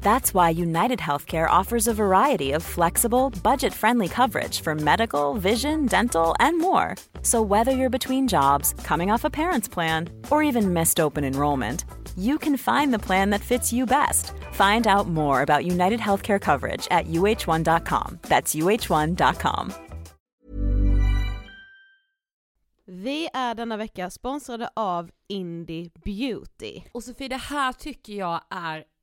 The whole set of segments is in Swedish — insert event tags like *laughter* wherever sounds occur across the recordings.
That's why United Healthcare offers a variety of flexible, budget friendly coverage for medical, vision, dental, and more. So, whether you're between jobs, coming off a parent's plan, or even missed open enrollment, you can find the plan that fits you best. Find out more about United Healthcare coverage at uh1.com. That's uh1.com. Vi är denna vecka sponsrade av Indie Beauty. Och Sofie, det här tycker jag är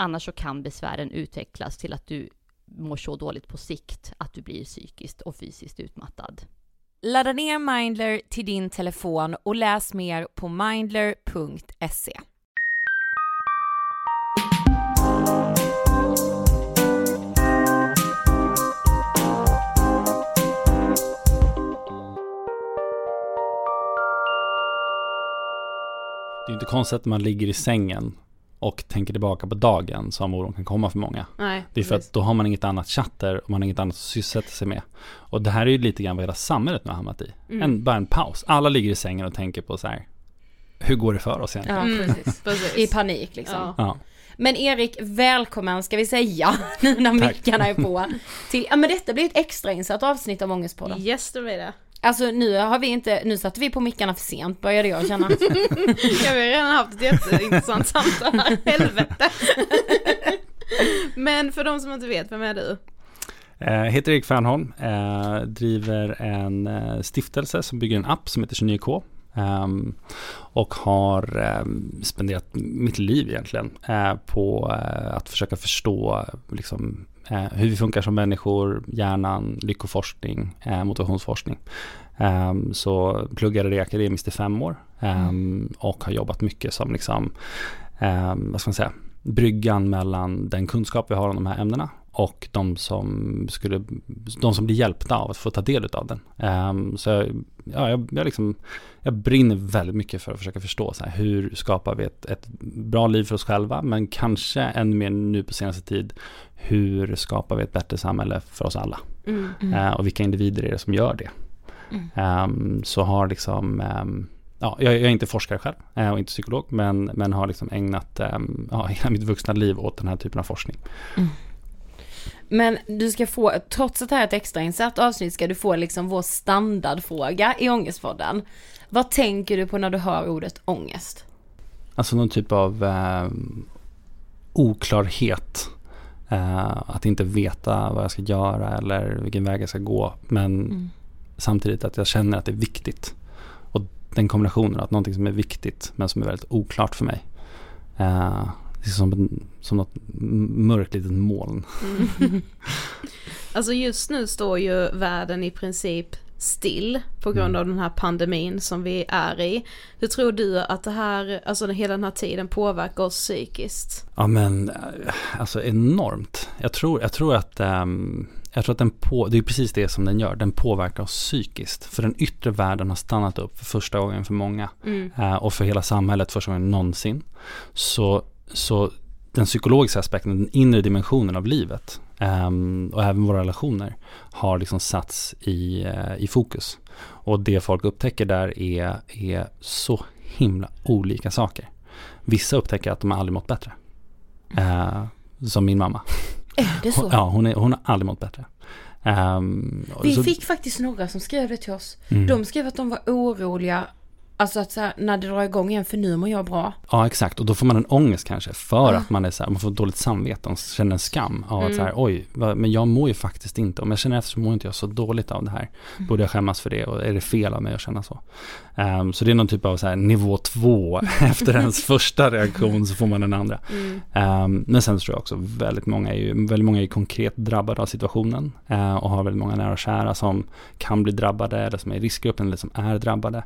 Annars så kan besvären utvecklas till att du mår så dåligt på sikt att du blir psykiskt och fysiskt utmattad. Ladda ner Mindler till din telefon och läs mer på mindler.se. Det är inte konstigt att man ligger i sängen och tänker tillbaka på dagen som oron kan komma för många. Nej, Det är för att då har man inget annat chatter och man har inget annat att sysselsätta sig med. Och det här är ju lite grann vad hela samhället nu har hamnat i. Mm. En, bara en paus. Alla ligger i sängen och tänker på så här, hur går det för oss egentligen? Ja, precis. Precis. *laughs* I panik liksom. Ja. Ja. Men Erik, välkommen ska vi säga, *laughs* nu när mickarna är på. Till, ja men detta blir ett extrainsatt avsnitt av Ångestpodden. Yes, det blir det. Alltså nu har vi inte, nu satte vi på mickarna för sent började jag känna. *laughs* Jag har redan haft ett jätteintressant samtal här, helvete. Men för de som inte vet, vem är du? Eh, heter Erik Fernholm, eh, driver en eh, stiftelse som bygger en app som heter 29K. ehm, och har ehm, spenderat mitt liv egentligen på att försöka förstå liksom, Eh, hur vi funkar som människor, hjärnan, lyckoforskning, eh, motivationsforskning. Ehm, så pluggade det akademiskt i fem år mm. och har jobbat mycket som liksom, ehm, vad ska man säga, bryggan mellan den kunskap vi har om de här ämnena och de som, skulle, de som blir hjälpta av att få ta del av den. Ehm, så jag, ja, jag, jag, liksom, jag brinner väldigt mycket för att försöka förstå så här, hur skapar vi ett, ett bra liv för oss själva men kanske ännu mer nu på senaste tid hur skapar vi ett bättre samhälle för oss alla? Mm. Eh, och vilka individer är det som gör det? Ehm, så har liksom, ehm, ja, jag, jag är inte forskare själv eh, och inte psykolog, men, men har liksom ägnat ehm, ja, *laughs* hela mitt vuxna liv åt den här typen av forskning. Men du ska få, trots att det här är ett extrainsatt avsnitt ska du få liksom vår standardfråga i Ångestpodden. Vad tänker du på när du hör ordet ångest? Alltså någon typ av ehm, oklarhet. Eh, att inte veta vad jag ska göra eller vilken väg jag ska gå. Men samtidigt att jag känner att det är viktigt. Och den kombinationen, att någonting som är viktigt men som är väldigt oklart för mig. Eh, det är som, en- som något mörkt litet moln. *laughs* Alltså just nu står ju världen i princip still på grund av den här pandemin som vi är i. Hur tror du att det här, alltså hela den här tiden påverkar oss psykiskt? Ja men alltså enormt. Jag tror, jag tror att, ehm, jag tror att den på, det är precis det som den gör. Den påverkar oss psykiskt. För den yttre världen har stannat upp för första gången för många. Eh, och för hela samhället första gången någonsin. Så, så den psykologiska aspekten, den inre dimensionen av livet ehm, och även våra relationer har liksom satts i, eh, i fokus. Och det folk upptäcker där är, är så himla olika saker. Vissa upptäcker att de har aldrig mått bättre. Eh, som min mamma. Är det så? Hon, ja, hon, är, hon har aldrig mått bättre. Ehm, Vi så- fick faktiskt några som skrev det till oss. Mm. De skrev att de var oroliga, alltså att så här, när det drar igång igen, för nu mår jag bra. Ja, exakt. Och då får man en ångest kanske för att man är så här, man får dåligt samvete och känner en skam av att så här, oj, men jag mår ju faktiskt inte. Om jag känner efter så mår inte jag så dåligt av det här. Borde jag skämmas för det och är det fel av mig att känna så? Ehm, så det är någon typ av så här, nivå två. *laughs* Efter ens första reaktion så får man den andra. Ehm, men sen tror jag också väldigt många är ju, väldigt många är konkret drabbade av situationen eh, och har väldigt många nära och kära som kan bli drabbade eller som är i riskgruppen eller som är drabbade.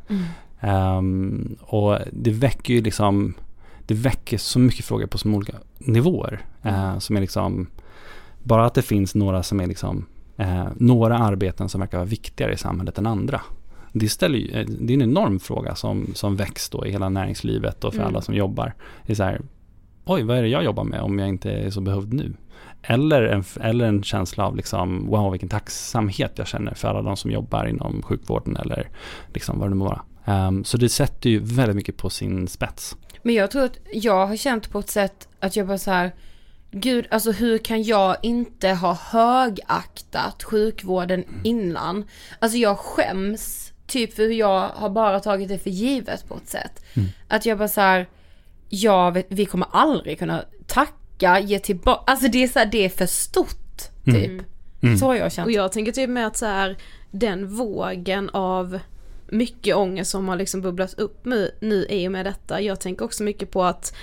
Ehm, och det väcker ju liksom, det väcker så mycket frågor på så många olika nivåer. eh, som är liksom, bara att det finns några som är liksom, eh, några arbeten som verkar vara viktigare i samhället än andra. Det, ställer ju, eh, det är en enorm fråga som, som väcks då i hela näringslivet och för alla som jobbar. Det är så här, oj vad är det jag jobbar med om jag inte är så behövd nu? Eller en, eller en känsla av liksom, wow vilken tacksamhet jag känner för alla de som jobbar inom sjukvården eller liksom vad det nu må vara. Ehm, så det sätter ju väldigt mycket på sin spets. Men jag tror att jag har känt på ett sätt att jag bara så här, gud alltså hur kan jag inte ha högaktat sjukvården innan? Alltså jag skäms typ för hur jag har bara tagit det för givet på ett sätt. Att jag bara så här, ja, vet- vi kommer aldrig kunna tacka, ge tillbaka, alltså det är så här, det är för stort typ. Mm. Så har jag känt. Och jag tänker typ med att så här, den vågen av mycket ångest som har liksom bubblat upp nu, nu i och med detta. Jag tänker också mycket på att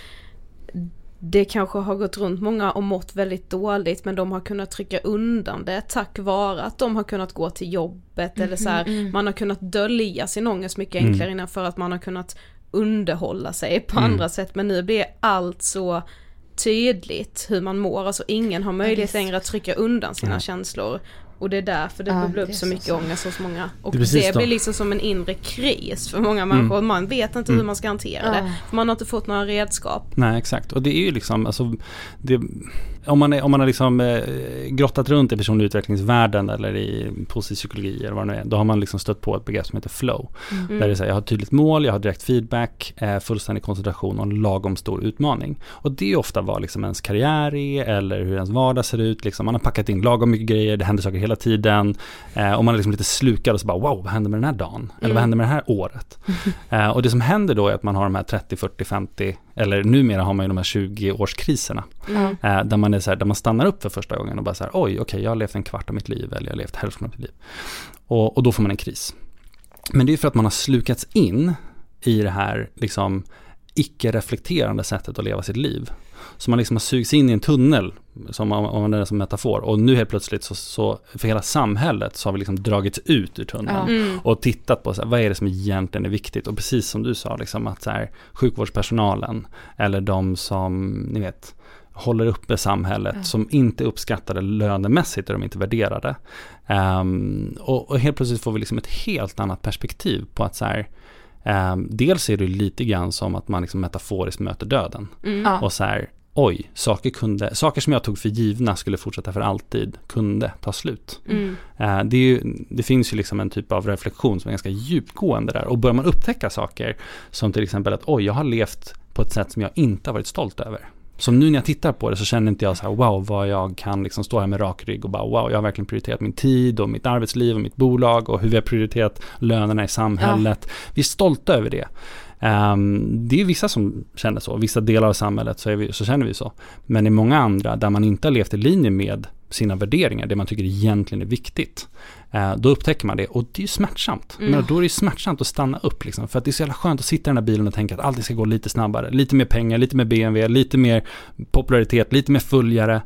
det kanske har gått runt många och mått väldigt dåligt men de har kunnat trycka undan det tack vare att de har kunnat gå till jobbet eller så här, man har kunnat dölja sin ångest mycket Mm. enklare innan för att man har kunnat underhålla sig på Mm. andra sätt men nu blir allt så tydligt hur man mår, alltså ingen har möjlighet längre att trycka undan sina Nej. känslor. Och det är därför det Ja, bubblar det upp så så mycket sant. ångest hos många. Och Det det, blir liksom som en inre kris för många människor. Man vet inte hur man ska hantera Ja. det. För man har inte fått några redskap. Nej, exakt. Och det är ju liksom, alltså, det, om, man är, om man har liksom eh, grottat runt i personlig utvecklingsvärlden eller i positiv psykologi eller vad det nu är, då har man liksom stött på ett begrepp som heter flow. Mm. Där det är så här, jag har ett tydligt mål, jag har direkt feedback, eh, fullständig koncentration och en lagom stor utmaning. Och det är ofta vad liksom ens karriär är eller hur ens vardag ser ut. Liksom. Man har packat in lagom mycket grejer, det händer saker hela tiden. Eh, och man är liksom lite slukad och så bara wow, vad händer med den här dagen? Eller vad händer med det här året? *laughs* Eh, och det som händer då är att man har de här 30, 40, 50 eller numera har man ju de här 20-årskriserna. Mm. Eh, där man är så här, där man stannar upp för första gången och bara så här, oj, okej, jag har levt en kvart av mitt liv eller jag har levt hälften av mitt liv. Och, och då får man en kris. Men det är för att man har slukats in i det här liksom icke-reflekterande sättet att leva sitt liv. Så man liksom har sugits in i en tunnel, som om man använder det som metafor. Och nu helt plötsligt så, så för hela samhället så har vi liksom dragits ut ur tunneln. Ja. Och tittat på så här, vad är det som egentligen är viktigt. Och precis som du sa, liksom, att så här, sjukvårdspersonalen eller de som, ni vet, håller uppe samhället, som inte uppskattar det lönemässigt, är de inte värderade. Ehm, och, och helt plötsligt får vi liksom ett helt annat perspektiv på att så här, ehm, dels är det lite grann som att man liksom metaforiskt möter döden. Ja. Och så här, oj, saker, kunde, saker som jag tog för givna skulle fortsätta för alltid, kunde ta slut. Mm. Eh, Det, är ju, det finns ju liksom en typ av reflektion som är ganska djupgående där. Och börjar man upptäcka saker som till exempel att oj, jag har levt på ett sätt som jag inte har varit stolt över. Som nu när jag tittar på det så känner inte jag så här wow vad jag kan liksom stå här med rak rygg och bara wow jag har verkligen prioriterat min tid och mitt arbetsliv och mitt bolag och hur vi har prioriterat lönerna i samhället. Vi är stolta över det. Ehm, det är vissa som känner så, vissa delar av samhället så, vi, så känner vi så. Men i många andra där man inte har levt i linje med sina värderingar, det man tycker egentligen är viktigt. eh, då upptäcker man det och det är ju smärtsamt. Men då är det ju smärtsamt att stanna upp liksom. För att det är så jävla skönt att sitta i den här bilen och tänka att allting ska gå lite snabbare. Lite mer pengar, lite mer BMW, lite mer popularitet, lite mer följare.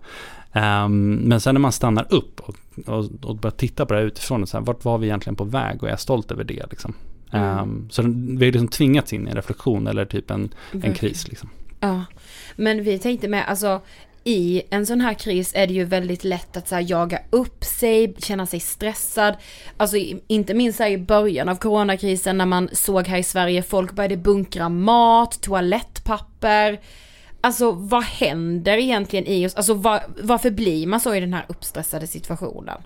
Ehm, men sen när man stannar upp och, och, och börjar titta på det här utifrån, och så här, vart var vi egentligen på väg och är jag stolt över det? Liksom. Ehm, så vi har liksom tvingats in i en reflektion eller typ en, en kris. Liksom. Ja, men vi tänkte med, alltså i en sån här kris är det ju väldigt lätt att så här, jaga upp sig, känna sig stressad. Alltså inte minst här i början av coronakrisen när man såg här i Sverige folk började bunkra mat, toalettpapper. Alltså vad händer egentligen i oss? Alltså var, varför blir man så i den här uppstressade situationen?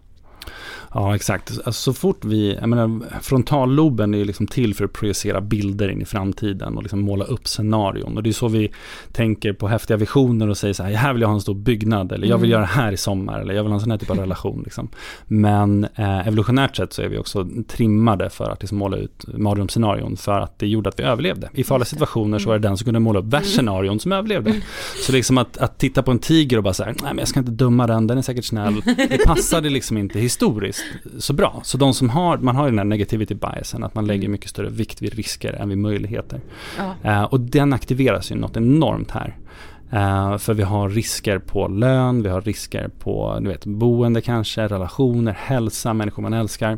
Ja, exakt. Alltså, så fort vi, jag menar, frontalloben är ju liksom till för att projicera bilder in i framtiden och liksom måla upp scenarion. Och det är så vi tänker på häftiga visioner och säger så här, här vill jag ha en stor byggnad, eller jag vill göra det här i sommar, eller jag vill ha en sån här typ av relation. Liksom. Men eh, evolutionärt sett så är vi också trimmade för att liksom måla ut mardrömsscenarion, för att det gjorde att vi överlevde. I farliga situationer så var det den som kunde måla upp värst scenarion som överlevde. Så liksom att, att titta på en tiger och bara så här, nej men jag ska inte döma den, den är säkert snäll. Det passade liksom inte historiskt så bra. Så de som har, man har ju den här negativity biasen, att man lägger mycket större vikt vid risker än vid möjligheter. Ja. Eh, och den aktiveras ju något enormt här. Eh, för vi har risker på lön, vi har risker på du vet, boende kanske, relationer, hälsa, människor man älskar.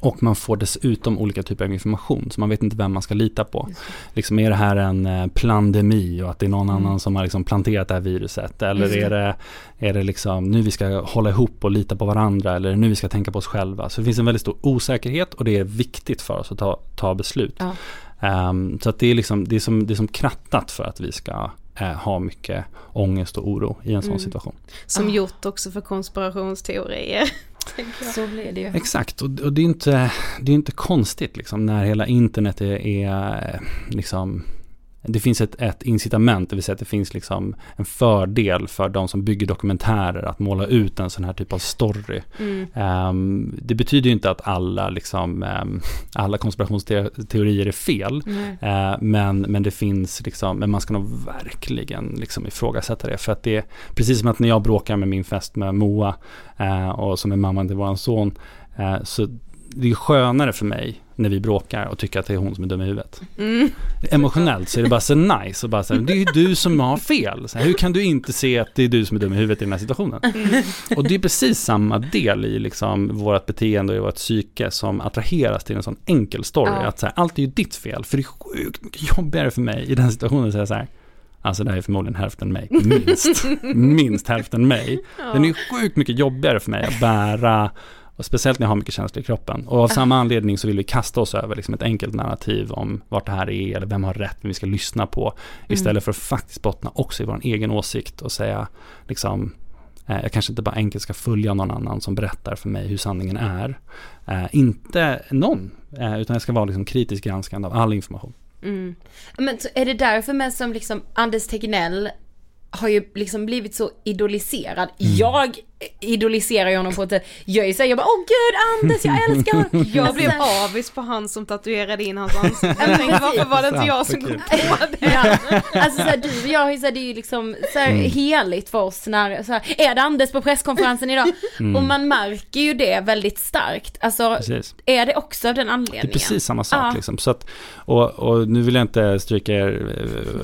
Och man får dessutom olika typer av information, så man vet inte vem man ska lita på. Liksom, är det här en eh, plandemi och att det är någon annan som har liksom planterat det här viruset? Eller är det, är det liksom nu vi ska hålla ihop och lita på varandra? Eller nu vi ska tänka på oss själva? Så det finns en väldigt stor osäkerhet och det är viktigt för oss att ta, ta beslut. Ja. Ehm, så att det är, liksom, det, är som, det är som krattat för att vi ska eh, ha mycket ångest och oro i en sån situation. Som gjort också för konspirationsteorier. *laughs* *laughs* Så blir det ju. Exakt, och, och det är inte, det är inte konstigt liksom när hela internet är, är eh, liksom det finns ett, ett incitament, det vill säga att det finns liksom en fördel för de som bygger dokumentärer att måla ut en sån här typ av story. Mm. Um, det betyder ju inte att alla, liksom, um, alla konspirationsteorier är fel, uh, men, men det finns liksom, men man ska nog verkligen liksom ifrågasätta det. För att det är precis som att när jag bråkar med min fest med Moa uh, och som är mamman till våran son, uh, så det är skönare för mig när vi bråkar och tycker att det är hon som är dum i huvudet. Mm. Emotionellt så är det bara så nice och bara så här, det är ju du som har fel. Så här, hur kan du inte se att det är du som är dum i huvudet i den här situationen? Och det är precis samma del i liksom vårt beteende och i vårt psyke som attraheras till en sån enkel story. Ja. Att så här, allt är ju ditt fel, för det är sjukt mycket jobbigare för mig i den situationen att säga så här, Alltså det här är förmodligen hälften mig, minst. *laughs* minst hälften mig. Den är sjukt mycket jobbigare för mig att bära och speciellt när jag har mycket känslor i kroppen. Och av samma anledning så vill vi kasta oss över liksom ett enkelt narrativ om vart det här är eller vem har rätt, vem vi ska lyssna på. Istället för att faktiskt bottna också i vår egen åsikt och säga liksom eh, jag kanske inte bara enkelt ska följa någon annan som berättar för mig hur sanningen är. Eh, inte någon, eh, utan jag ska vara liksom kritiskt granskande av all information. Mm. Men är det därför med som liksom Anders Tegnell har ju liksom blivit så idoliserad. Mm. Jag idoliserar ju honom på ett sätt. Jag är såhär, jag bara åh gud Anders jag älskar honom. *laughs* Jag Alltså, blev avis på han som tatuerade in hans ansikte. Jag tänkte varför var det inte jag som kom på det? Ja, alltså såhär, du och jag har ju såhär, det är ju liksom såhär Mm. heligt för oss när, såhär, är det Anders på presskonferensen idag? *laughs* Mm. Och man märker ju det väldigt starkt. Alltså, Precis. är det också av den Det anledningen? är precis samma sak. Ja. Liksom. Så att, och, och nu vill jag inte stryka er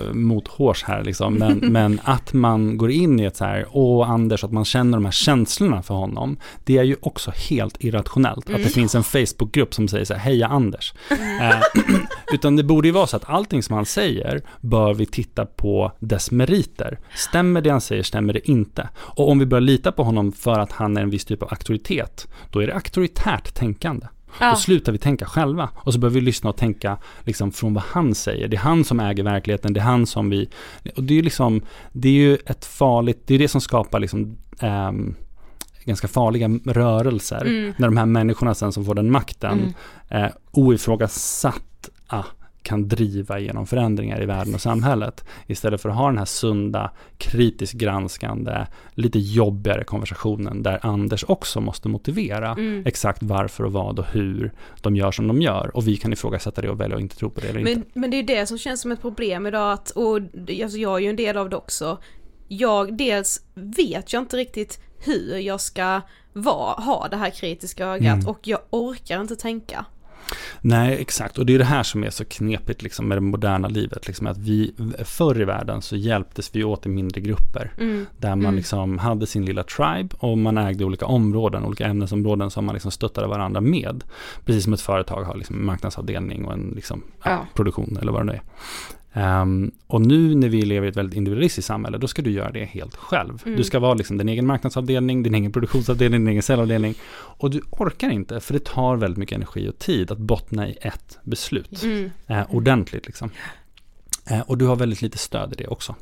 eh, mot hårs här, liksom, men, *laughs* men att man går in i ett så här, åh Anders, att man känner de här känslorna för honom, det är ju också helt irrationellt. Att det finns en Facebookgrupp som säger så här, heja Anders. Eh, *clears throat* utan det borde ju vara så att allting som han säger bör vi titta på dess meriter. Stämmer det han säger, stämmer det inte? Och om vi börjar lita på honom för att han är en viss typ av auktoritet, då är det auktoritärt tänkande. Ja. Då slutar vi tänka själva och så börjar vi lyssna och tänka liksom från vad han säger. Det är han som äger verkligheten, det är han som vi... Och det är ju liksom, det är ju ett farligt, det är det som skapar liksom ehm, ganska farliga rörelser. När de här människorna sen som får den makten eh, oifrågasatta kan driva igenom förändringar i världen och samhället. Istället för att ha den här sunda, kritiskt granskande, lite jobbigare konversationen där Anders också måste motivera exakt varför och vad och hur de gör som de gör. Och vi kan ifrågasätta det och välja att inte tro på det eller inte. Men, men det är ju det som känns som ett problem idag att, och alltså jag är ju en del av det också. Jag, dels vet jag inte riktigt hur jag ska vara, ha det här kritiska ögat Mm. och jag orkar inte tänka. Nej, exakt. Och det är det här som är så knepigt liksom, med det moderna livet. Liksom, att vi, förr i världen så hjälptes vi åt i mindre grupper. Där man liksom hade sin lilla tribe och man ägde olika områden, olika ämnesområden som man liksom stöttade varandra med. Precis som ett företag har liksom marknadsavdelning och en liksom, Ja. produktion eller vad det nu är. Ehm, och nu när vi lever i ett väldigt individualistiskt samhälle, då ska du göra det helt själv. Du ska vara liksom din egen marknadsavdelning, din egen produktionsavdelning, din egen säljavdelning. Och du orkar inte, för det tar väldigt mycket energi och tid att bottna i ett beslut. Eh, ordentligt liksom. Eh, och du har väldigt lite stöd i det också.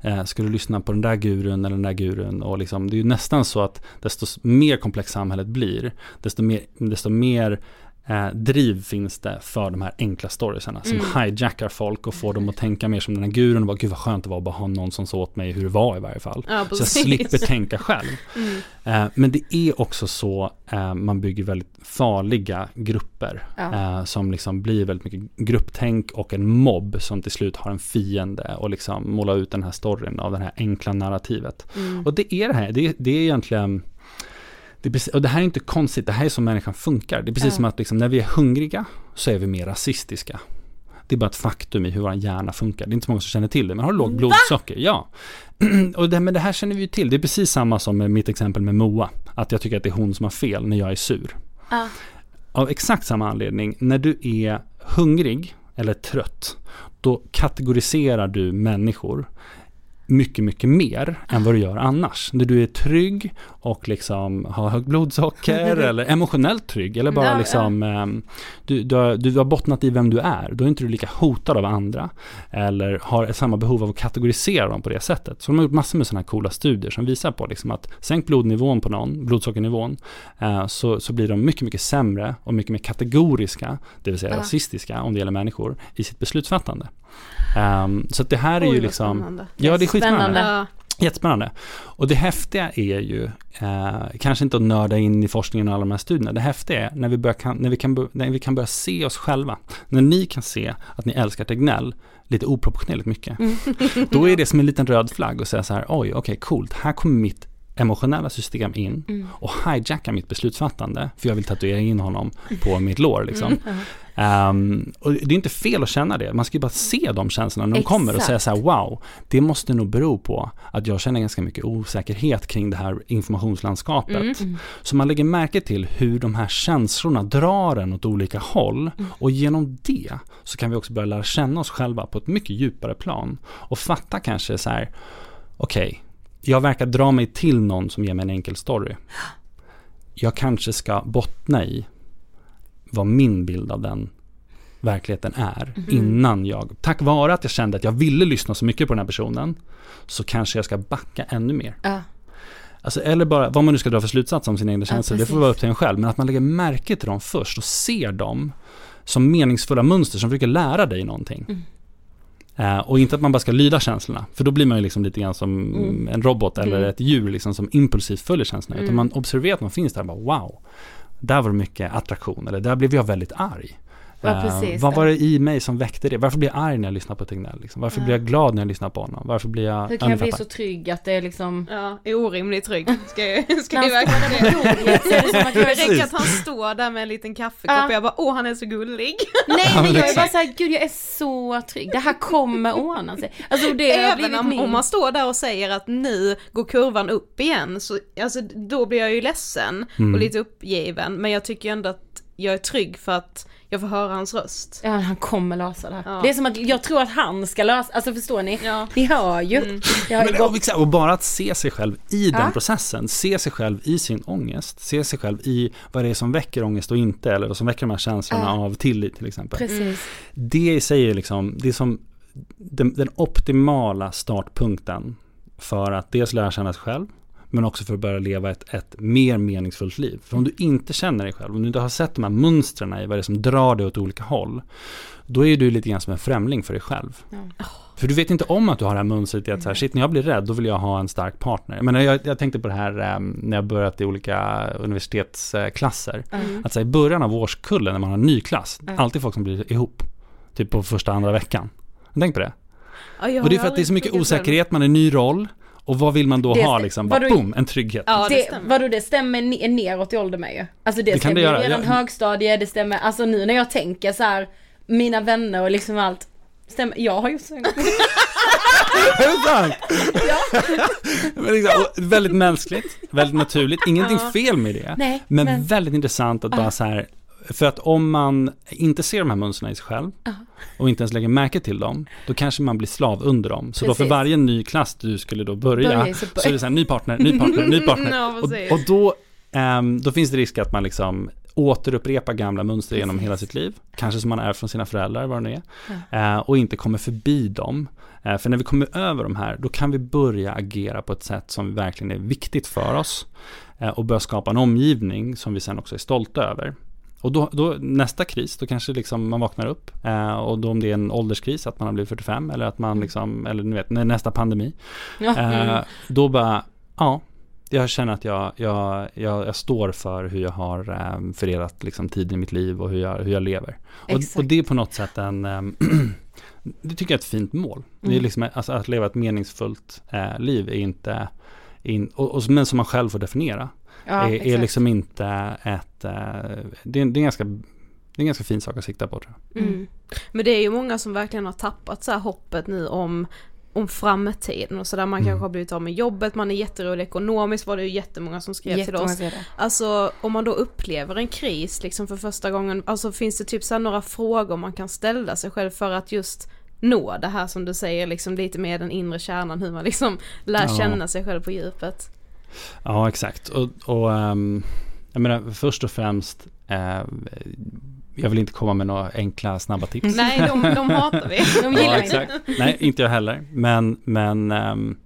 Eh, ska du lyssna på den där gurun eller den där gurun och liksom, det är ju nästan så att desto mer komplext samhället blir, desto mer, desto mer eh, driv finns det för de här enkla storiesarna som hijackar folk och får dem att tänka mer som den här gurun och bara gud vad skönt det var att bara ha någon som sa åt mig hur det var i varje fall. Ja, så jag slipper tänka själv. *laughs* Eh, men det är också så eh, man bygger väldigt farliga grupper Ja. som liksom blir väldigt mycket grupptänk och en mobb som till slut har en fiende och liksom målar ut den här storyn av det här enkla narrativet. Och det är det här, det, är- det är egentligen det är precis, och det här är inte konstigt, det här är som människan funkar. Det är precis som att liksom, när vi är hungriga så är vi mer rasistiska. Det är bara ett faktum i hur vår hjärna funkar. Det är inte så många som känner till det, men har du lågt blodsocker? Ja. *clears throat* och det, men det här känner vi ju till. Det är precis samma som med mitt exempel med Moa. Att jag tycker att det är hon som har fel när jag är sur. Ja. Av exakt samma anledning, när du är hungrig eller trött, då kategoriserar du människor mycket, mycket mer än vad du gör annars. När du är trygg och liksom har högt blodsocker *laughs* eller emotionellt trygg eller bara liksom ehm, du, du, har, du har bottnat i vem du är. Då är inte du lika hotad av andra eller har samma behov av att kategorisera dem på det sättet. Så de har gjort massor med sådana här coola studier som visar på liksom att sänk blodnivån på någon, blodsockernivån, eh, så, så blir de mycket, mycket sämre och mycket mer kategoriska, det vill säga Ja. rasistiska om det gäller människor, i sitt beslutsfattande. Ehm, så att det här är Oj, ju liksom... Ja, det är skitspännande. Spännande. Ja. Jättespännande. Och det häftiga är ju, eh, kanske inte att nörda in i forskningen och alla de här studierna, det häftiga är när vi, börjar kan, när, vi kan, när vi kan börja se oss själva. När ni kan se att ni älskar Tegnell lite oproportionerligt mycket. Då är det som en liten röd flagg och säga så här, oj, okej, coolt, här kommer mitt emotionella system in och hijackar mitt beslutsfattande, för jag vill tatuera in honom på mitt lår liksom. Ehm, och det är inte fel att känna det, man ska ju bara se de känslorna när de kommer och Exakt. säga så här, wow, det måste nog bero på att jag känner ganska mycket osäkerhet kring det här informationslandskapet. Så man lägger märke till hur de här känslorna drar en åt olika håll och genom det så kan vi också börja lära känna oss själva på ett mycket djupare plan och fatta kanske så här, okej, jag verkar dra mig till någon som ger mig en enkel story. Jag kanske ska bottna i vad min bild av den verkligheten är innan jag, tack vare att jag kände att jag ville lyssna så mycket på den här personen, så kanske jag ska backa ännu mer. Ja. Alltså, eller bara vad man nu ska dra för slutsats om sina egna känslor, det får vara upp till en själv. Men att man lägger märke till dem först och ser dem som meningsfulla mönster som försöker lära dig någonting. Mm. Eh, och inte att man bara ska lyda känslorna, för då blir man ju liksom lite grann som Mm. en robot eller Mm. ett djur liksom som impulsivt följer känslorna. Utan Mm. man observerar att man finns där och bara wow, där var det mycket attraktion, eller där blev jag väldigt arg. Ja, Eh, precis. vad var det i mig som väckte det? Varför blir jag arg när jag lyssnar på Tegnell? Liksom? Varför Ja. blir jag glad när jag lyssnar på honom? Varför blir jag... Hur kan jag bli så trygg att det är liksom... Ja, är orimligt trygg. Ska jag, *laughs* ska jag verkligen det? det räcker att han står där med en liten kaffekopp Ja. och jag bara åh han är så gullig. Nej *laughs* men jag är bara såhär, gud jag är så trygg, det här kommer ordna sig. Alltså det Även om, om man står där och säger att nu går kurvan upp igen, så alltså, då blir jag ju ledsen Mm. och lite uppgiven. Men jag tycker ändå att jag är trygg för att jag får höra hans röst. Ja han kommer lösa det här. Ja. Det är som att jag tror att han ska lösa, alltså förstår ni? Ja. Ni hör ju. Ju Men, och, bara att se sig själv i den processen, se sig själv i sin ångest, se sig själv i vad det är som väcker ångest och inte, eller vad som väcker de här känslorna Ja. av tillit till exempel. Precis. Det i sig är liksom, det är som den, den optimala startpunkten för att dels lära känna sig själv, men också för att börja leva ett, ett mer meningsfullt liv. För om du inte känner dig själv, om du inte har sett de här mönstren i vad det är som drar dig åt olika håll, då är du lite grann som en främling för dig själv. Ja. För du vet inte om att du har det här mönstret i att så här, shit, när jag blir rädd, då vill jag ha en stark partner. Men jag, jag tänkte på det här eh, när jag börjat i olika universitetsklasser. Mm. Att så här, i början av årskullen, när man har en ny klass, Ja. alltid folk som blir ihop. Typ på första, andra veckan. Tänk på det. Ja, Och det är för att det är så mycket osäkerhet, man är ny roll. Och vad vill man då Det ha liksom? Bara vadå- boom, en trygghet. Ja, det det, stämmer. vadå det stämmer ne- neråt i ålder med ju. Alltså det, Det kan stämmer det redan Jag- högstadie, det stämmer, alltså nu när jag tänker så här, mina vänner och liksom allt. Stämmer, jag har ju så *laughs* Är det sant? *laughs* Men liksom, väldigt mänskligt, väldigt naturligt, ingenting fel med det. Nej, men, men- väldigt intressant att bara så här, för att om man inte ser de här mönstren i sig själv och inte ens lägger märke till dem, då kanske man blir slav under dem. Så då för Precis. varje ny klass du skulle då börja, Börja, så, så är det så här, ny partner, ny partner, ny *laughs* partner. Ja, och, precis. och då, ehm, då finns det risk att man liksom återupprepar gamla mönster genom hela sitt liv. Kanske som man är från sina föräldrar, vad det nu är. Eh, och inte kommer förbi dem. Eh, för när vi kommer över de här, då kan vi börja agera på ett sätt som verkligen är viktigt för oss. Eh, och börja skapa en omgivning som vi sen också är stolta över. Och då, då nästa kris, då kanske liksom man vaknar upp. Eh, och då om det är en ålderskris, att man har blivit 45, eller att man liksom, eller ni vet, nästa pandemi. Ja. Eh, då bara, ja, jag känner att jag, jag, jag, jag står för hur jag har eh, fördelat liksom, tiden i mitt liv och hur jag, hur jag lever. Och, och det är på något sätt en, eh, *clears throat* det tycker jag är ett fint mål. Det är Mm. liksom, alltså, att leva ett meningsfullt eh, liv är inte, in, och, och, men som man själv får definiera, Ja, är, är liksom inte ett, eh, det, är, det, är en ganska, det är en ganska fin sak att sikta på tror jag. Mm. Men det är ju många som verkligen har tappat så här hoppet nu om om framtiden och sådär, man Mm. kanske har blivit av med jobbet, man är jätterolig ekonomiskt var det ju jättemånga som skrev till Jättemånga oss. säger det. Alltså om man då upplever en kris liksom för första gången, alltså finns det typ så här några frågor man kan ställa sig själv för att just nå det här som du säger, liksom lite mer den inre kärnan, hur man liksom lär Ja. känna sig själv på djupet. Ja, exakt. Och, och ehm, jag menar, först och främst, eh, jag vill inte komma med några enkla, snabba tips. *laughs* Nej, de, de hatar vi. De *laughs* Ja, gillar inte. exakt. Nej, inte jag heller. Men, men ehm,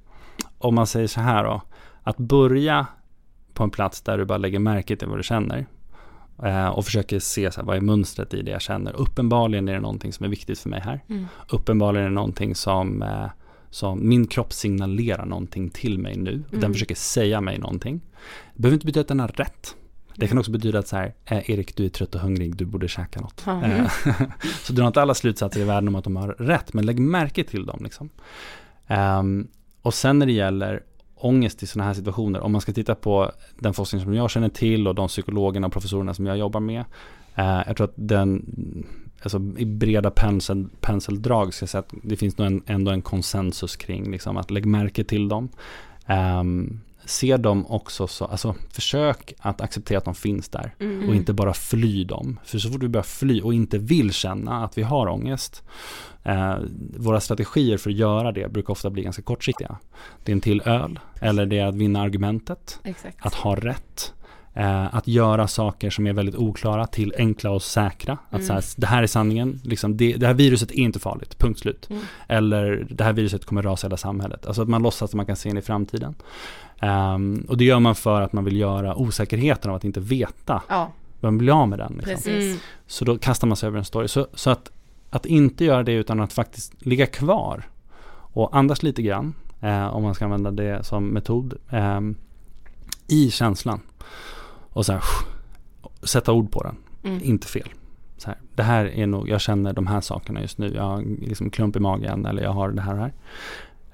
om man säger så här då, att börja på en plats där du bara lägger märke till vad du känner eh, och försöker se så här, vad är mönstret i det jag känner. Uppenbarligen är det någonting som är viktigt för mig här. Mm. Uppenbarligen är det någonting som, eh, som min kropp signalerar någonting till mig nu. Och Den Mm. försöker säga mig någonting. Det behöver inte betyda att den har rätt. Det kan också betyda att så här, eh, Erik du är trött och hungrig, du borde käka något. Eh, *laughs* så dra inte alla slutsatser i världen om att de har rätt, men lägg märke till dem. Liksom. Ehm, och sen när det gäller ångest i sådana här situationer, om man ska titta på den forskning som jag känner till och de psykologerna och professorerna som jag jobbar med. Eh, jag tror att den, alltså i breda pensel, penseldrag ska jag säga att det finns nog en, ändå en konsensus kring liksom, att lägg märke till dem. Um, se dem också så, alltså försök att acceptera att de finns där Mm. och inte bara fly dem. För så fort vi börjar fly och inte vill känna att vi har ångest, eh, våra strategier för att göra det brukar ofta bli ganska kortsiktiga. Det är en till öl, eller det är att vinna argumentet, Exakt. att ha rätt, eh, att göra saker som är väldigt oklara till enkla och säkra. Att så här, det här är sanningen, liksom, det, det här viruset är inte farligt, punkt slut. Mm. Eller det här viruset kommer rasa hela samhället. Alltså att man låtsas att man kan se in i framtiden. Ehm, och det gör man för att man vill göra osäkerheten av att inte veta. Ja, Man vill bli av med den. Liksom. Mm. Så då kastar man sig över en story. Så, så att, att inte göra det utan att faktiskt ligga kvar och andas lite grann, eh, om man ska använda det som metod, eh, i känslan. Och så här, sätta ord på den, Mm. inte fel. Så här, det här är nog, jag känner de här sakerna just nu, jag har liksom klump i magen eller jag har det här och här.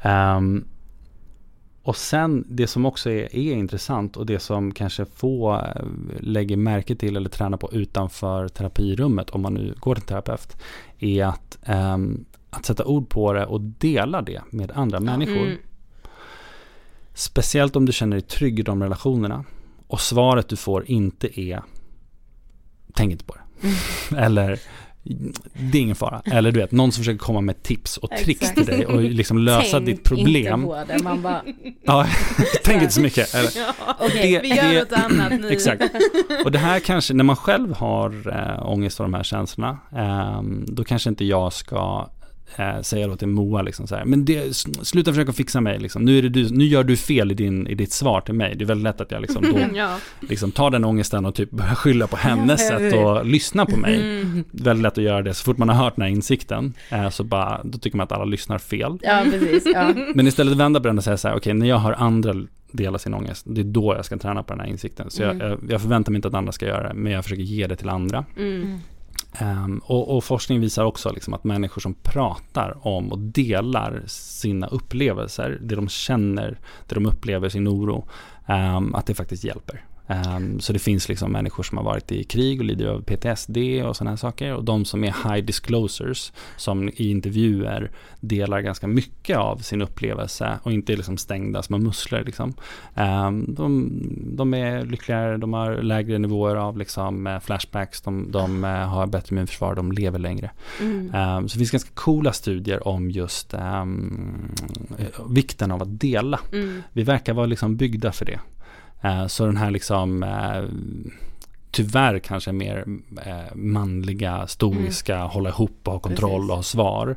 Ehm, och sen det som också är, är intressant och det som kanske få eh, lägger märke till eller tränar på utanför terapirummet om man nu går till terapeut är att, ehm, att sätta ord på det och dela det med andra människor. Mm. Speciellt om du känner dig trygg i de relationerna och svaret du får inte är tänk inte på det. *laughs* Eller det är ingen fara. Eller du vet, någon som försöker komma med tips och tricks Exakt. till dig och liksom lösa Tänk ditt problem. inte på det, man bara, Ja, *laughs* tänk inte så mycket. Eller, okej, Det- Vi gör det- något annat nu. *laughs* Exakt. Och det här kanske, när man själv har äh, ångest och de här känslorna, ehm, då kanske inte jag ska eh, säga då till Moa liksom så här, men det, sluta försöka fixa mig liksom. Nu, är det du, nu gör du fel i, din, i ditt svar till mig. Det är väldigt lätt att jag liksom då *laughs* Ja. liksom tar den ångesten och typ börjar skylla på hennes sätt och lyssna på mig. Mm. Väldigt lätt att göra det. Så fort man har hört den här insikten, eh, så bara, då tycker man att alla lyssnar fel. ja precis, ja. *laughs* Men istället vända på den och säga så här, okej, när jag hör andra dela sin ångest, det är då jag ska träna på den här insikten. Så Mm. jag, jag, jag förväntar mig inte att andra ska göra det, men jag försöker ge det till andra. Mm. Um, och, och forskning visar också liksom att människor som pratar om och delar sina upplevelser, det de känner, det de upplever, sin oro, um, att det faktiskt hjälper. Ehm, så det finns liksom människor som har varit i krig och lider av PTSD och sådana här saker. Och de som är high disclosures, som i intervjuer delar ganska mycket av sin upplevelse och inte är liksom stängda små musslor. Liksom. Ehm, de, de är lyckligare, de har lägre nivåer av liksom, eh, flashbacks, de, de eh, har bättre immunförsvar, de lever längre. Mm. Ehm, så det finns ganska coola studier om just eh, vikten av att dela. Mm. Vi verkar vara liksom byggda för det. Eh, så den här liksom eh, tyvärr kanske mer eh, manliga, stoiska, hålla ihop och ha kontroll Precis. och ha svar.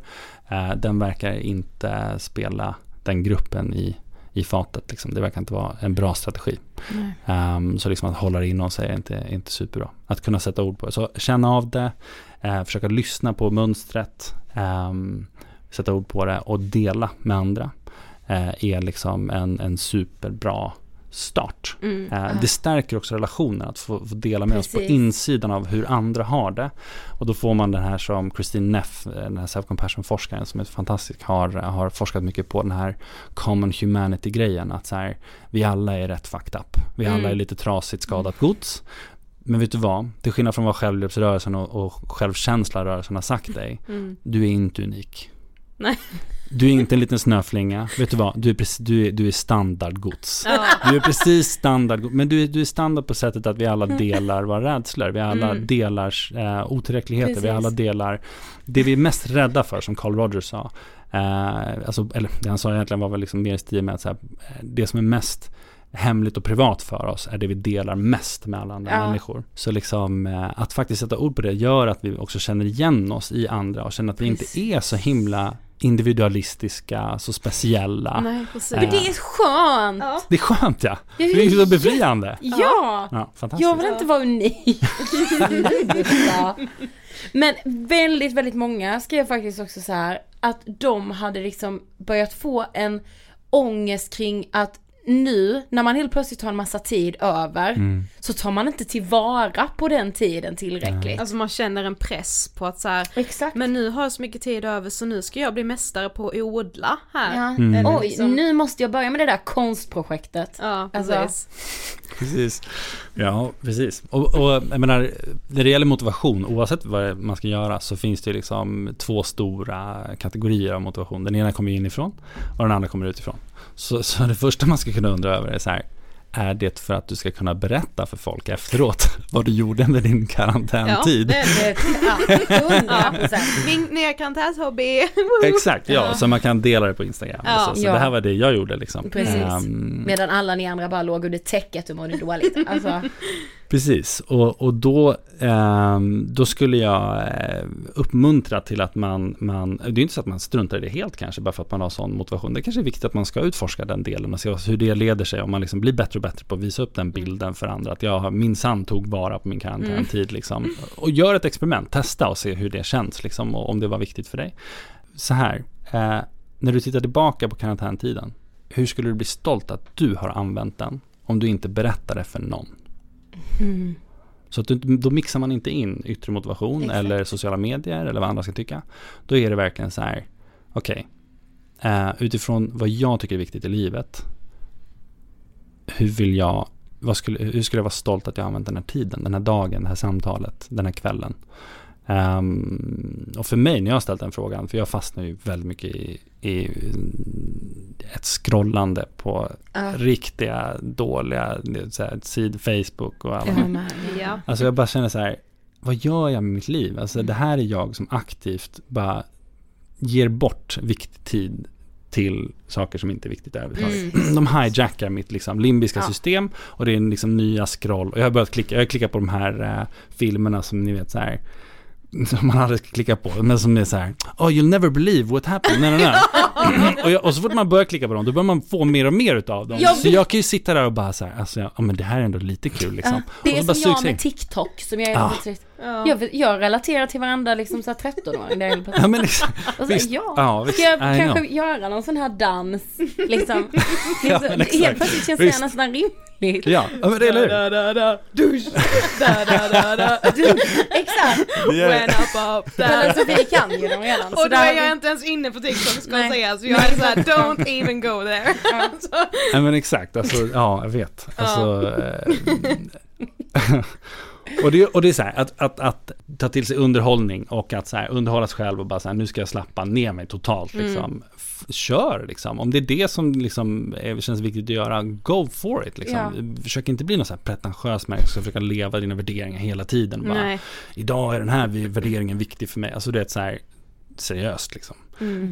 Den verkar inte spela den gruppen i, i fatet. Liksom. Det verkar inte vara en bra strategi. Ehm, så liksom att hålla det inom sig är inte, är inte superbra. Att kunna sätta ord på det. Så känna av det, eh, försöka lyssna på mönstret, ehm, sätta ord på det och dela med andra. Eh, är liksom en, en superbra start. Mm. Eh, det stärker också relationen att få, få dela med oss Precis. på insidan av hur andra har det. Och då får man den här som Christine Neff, eh, den här self-compassion-forskaren som är fantastisk, har, har forskat mycket på den här common humanity-grejen. Att så här, vi alla är rätt fucked up. Vi alla Mm. är lite trasigt skadat gods. Men vet du vad? Till skillnad från vad självhjälpsrörelsen och, och självkänslarörelsen har sagt dig. Mm. Du är inte unik. Nej. Du är inte en liten snöflinga. Vet du vad? Du är, precis, du är, du är standardgods. Du är precis standardgods. Men du är, du är standard på sättet att vi alla delar våra rädslor. Vi alla Mm. delar eh, otillräckligheter. Vi Precis. alla delar det vi är mest rädda för, som Carl Rogers sa. Eh, alltså, eller det han sa egentligen var väl liksom mer i stil med att så här, eh, det som är mest hemligt och privat för oss är det vi delar mest med alla andra Ja. människor. Så liksom eh, att faktiskt sätta ord på det gör att vi också känner igen oss i andra och känner att vi inte Precis. är så himla individualistiska, så speciella. Nej, precis. Men det är skönt! Ja. Det är skönt ja. Jag Det är ju så befriande. Ja! Ja, fantastiskt. Jag vill inte vara unik. *laughs* Men väldigt, väldigt många skrev faktiskt också så här att de hade liksom börjat få en ångest kring att nu när man helt plötsligt har en massa tid över Mm. så tar man inte tillvara på den tiden tillräckligt. Alltså man känner en press på att så här, Exakt. men nu har jag så mycket tid över så nu ska jag bli mästare på att odla här. Ja. Mm. Oj, liksom- nu måste jag börja med det där konstprojektet. Ja, Alltså- precis. Precis. Ja, precis. Och, och jag menar, när det gäller motivation, oavsett vad man ska göra, så finns det liksom två stora kategorier av motivation. Den ena kommer inifrån och den andra kommer utifrån. Så, så det första man ska kunna undra över är så här, är det för att du ska kunna berätta för folk efteråt *laughs* vad du gjorde med din karantäntid? Ja, det det. Ja, 100 procent. Min nya karantänshobby. *laughs* Exakt, ja, så man kan dela det på Instagram. Ja. så så Ja. det här var det jag gjorde liksom. Precis. Ehm, Medan alla ni andra bara låg under täcket och mådde dåligt. Alltså, Precis, och, och då, ehm, då skulle jag eh, uppmuntra till att man, man, det är inte så att man struntar i det helt kanske, bara för att man har sån motivation. Det kanske är viktigt att man ska utforska den delen och se hur det leder sig, om man liksom blir bättre och bättre på att visa upp den bilden för andra. Att jag minsann tog vara på min karantäntid liksom. Och gör ett experiment, testa och se hur det känns liksom, och om det var viktigt för dig. Så här, eh, när du tittar tillbaka på karantäntiden, hur skulle du bli stolt att du har använt den om du inte berättar det för någon? Så att du, då mixar man inte in yttre motivation Exakt. eller sociala medier eller vad andra ska tycka. Då är det verkligen så här, okej, eh, utifrån vad jag tycker är viktigt i livet, hur vill jag, skulle, hur skulle jag vara stolt att jag använt den här tiden, den här dagen, det här samtalet, den här kvällen. Ehm, och för mig när jag har ställt den frågan, för jag fastnar ju väldigt mycket i, i ett scrollande på Ja. riktiga dåliga så här, sid, Facebook och alla med. Ja. Alltså jag bara känner så här, vad gör jag med mitt liv? Alltså det här är jag som aktivt bara ger bort viktig tid till saker som inte är viktigt överhuvudtaget. *clears throat* De hijackar mitt liksom limbiska Ja. system och det är liksom nya scroll. Och jag har börjat klicka, jag har klickat på de här eh, filmerna som ni vet så här som man aldrig ska klicka på, men som är så här Oh you'll never believe what happened, nej, nej, nej. och, jag, och så fort man börjar klicka på dem, då börjar man få mer och mer utav dem. Jag så jag kan ju sitta där och bara så här, alltså ja, men det här är ändå lite kul liksom. Det Och är som jag med TikTok som jag är Ja. Ja. Jag, jag relaterar till varandra liksom såhär 13-åring. där *laughs* plötsligt- Ja men liksom, Och så, visst, ja, ja, visst, ska jag I kanske know. göra någon sån här dans? Liksom. *laughs* Ja, liksom men exakt. helt plötsligt känns Visst. det nästan rimligt. Ja, ja men det är eller hur? Da, da, da, dusch. Da, da, da, da. *laughs* Exakt. When up, up, Men da. alltså vi kan ju dem redan. Och då är jag vi- inte ens inne på TikTok ska jag säga, så jag är såhär don't even go there. Så, Ja men exakt, alltså, ja jag vet. Alltså, eh, och, det, och det är så här, att, att, att ta till sig underhållning och att så här, underhålla sig själv och bara så här, nu ska jag slappa ner mig totalt liksom. F- Kör liksom, om det är det som liksom känns viktigt att göra, go for it liksom. Försök inte bli någon så här pretentiös människa som ska försöka leva dina värderingar hela tiden. Bara, nej. idag är den här värderingen viktig för mig. Alltså det är så här seriöst liksom.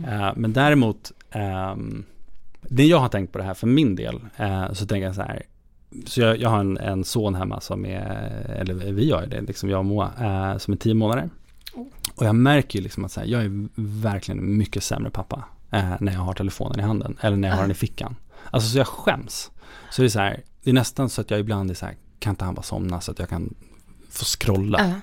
Eh, men däremot, ehm, det jag har tänkt på det här för min del, eh, så tänker jag så här, så jag, jag har en, en son hemma som är, eller vi har det, liksom jag och Moa, eh, som är tio månader. Och jag märker ju liksom att här, jag är verkligen mycket sämre pappa eh, när jag har telefonen i handen, eller när jag har den i fickan. Alltså så jag skäms. Så det är så här, det är nästan så att jag ibland är så här, kan inte han bara somna så att jag kan få scrolla? Ja.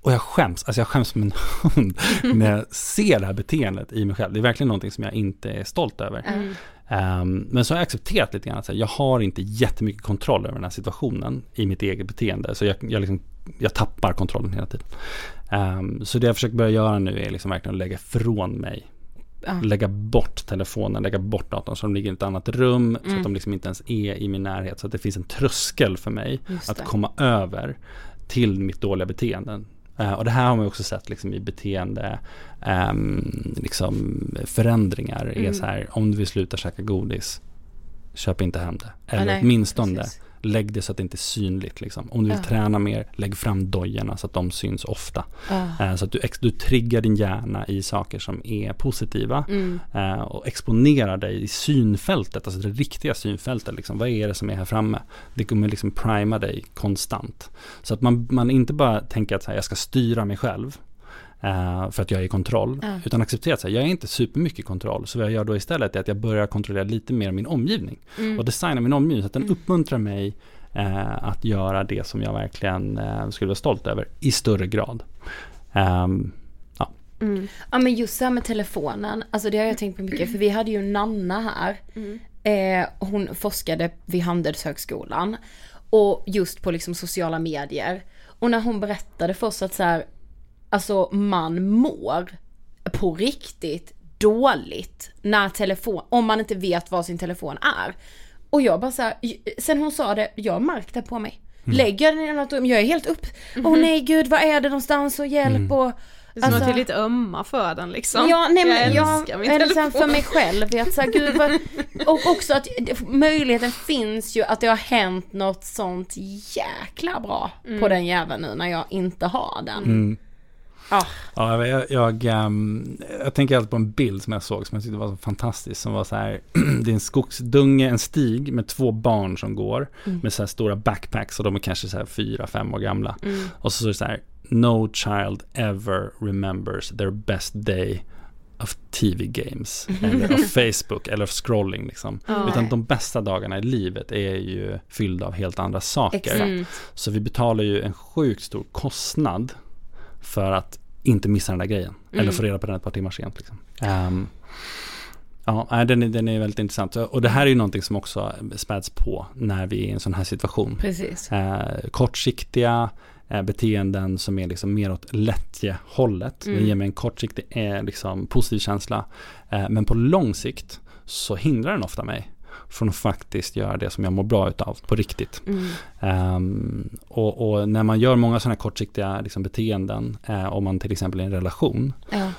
Och jag skäms, alltså jag skäms som en hund *laughs* när jag ser det här beteendet i mig själv. Det är verkligen någonting som jag inte är stolt över. Mm. Ehm, men så har jag accepterat lite grann att så jag har inte jättemycket kontroll över den här situationen i mitt eget beteende. Så jag, jag, liksom, jag tappar kontrollen hela tiden. Ehm, så det jag försöker börja göra nu är liksom verkligen att lägga ifrån mig. Ja. Lägga bort telefonen, lägga bort datorn så de ligger i ett annat rum. Så Mm. att de liksom inte ens är i min närhet. Så att det finns en tröskel för mig att komma över till mitt dåliga beteende. Eh, och det här har man också sett liksom, i beteende ehm, liksom, förändringar. Är Mm. så här, om du vill sluta käka godis, köp inte hem det. Eller nej, åtminstone precis. Lägg det så att det inte är synligt. Liksom. Om du vill Ja. träna mer, lägg fram dojorna så att de syns ofta. Eh, så att du, du triggar din hjärna i saker som är positiva. Mm. Eh, och exponerar dig i synfältet, alltså det riktiga synfältet. Liksom. Vad är det som är här framme? Det kommer liksom prima dig konstant. Så att man, man inte bara tänker att här, jag ska styra mig själv eh, för att jag är i kontroll. Ja. Utan acceptera att jag är inte supermycket i kontroll. Så vad jag gör då istället är att jag börjar kontrollera lite mer min omgivning. Mm. Och designa min omgivning så att den uppmuntrar mig eh, att göra det som jag verkligen eh, skulle vara stolt över i större grad. Ehm, Mm. Ja men just det här med telefonen, alltså det har jag tänkt på mycket för vi hade ju Nanna här. Eh, hon forskade vid Handelshögskolan. Och just på liksom sociala medier. Och när hon berättade för oss att så här, alltså man mår på riktigt dåligt när telefon, om man inte vet vad sin telefon är. Och jag bara så här, sen hon sa det, jag har märkt det på mig. Lägger jag den i något rum, jag är helt upp, åh nej gud vad är det någonstans och hjälp och Det är som att Alltså- jag är lite ömma för den liksom. Ja, nej men jag jag, älskar min telefon. för mig själv, vet så här, gud vad, och också att möjligheten finns ju att det har hänt något sånt jäkla bra på den jäveln nu när jag inte har den. mm. Ja. Ja, jag, jag, ehm, jag tänker alltid på en bild som jag såg som jag tyckte var så fantastisk. Som var så här, *clears throat* det är en skogsdunge, en stig med två barn som går. Med så här stora backpacks och de är kanske så här fyra, fem år gamla. Och så står det så här, No child ever remembers their best day of TV games. *laughs* Eller of Facebook eller of scrolling liksom. Ja. Utan de bästa dagarna i livet är ju fyllda av helt andra saker. Exakt. Så vi betalar ju en sjukt stor kostnad för att inte missa den där grejen. Eller få reda på den ett par timmar sent. Liksom. Ehm, ja, den är, den är väldigt intressant. Och det här är ju någonting som också späds på när vi är i en sån här situation. Precis. Eh, kortsiktiga eh, beteenden som är liksom mer åt lättjehållet. Det ger mig en kortsiktig eh, liksom, positiv känsla. Men på lång sikt så hindrar den ofta mig från att faktiskt göra det som jag mår bra utav på riktigt. Ehm, och, och när man gör många sådana här kortsiktiga liksom, beteenden, eh, om man till exempel är i en relation, Ja.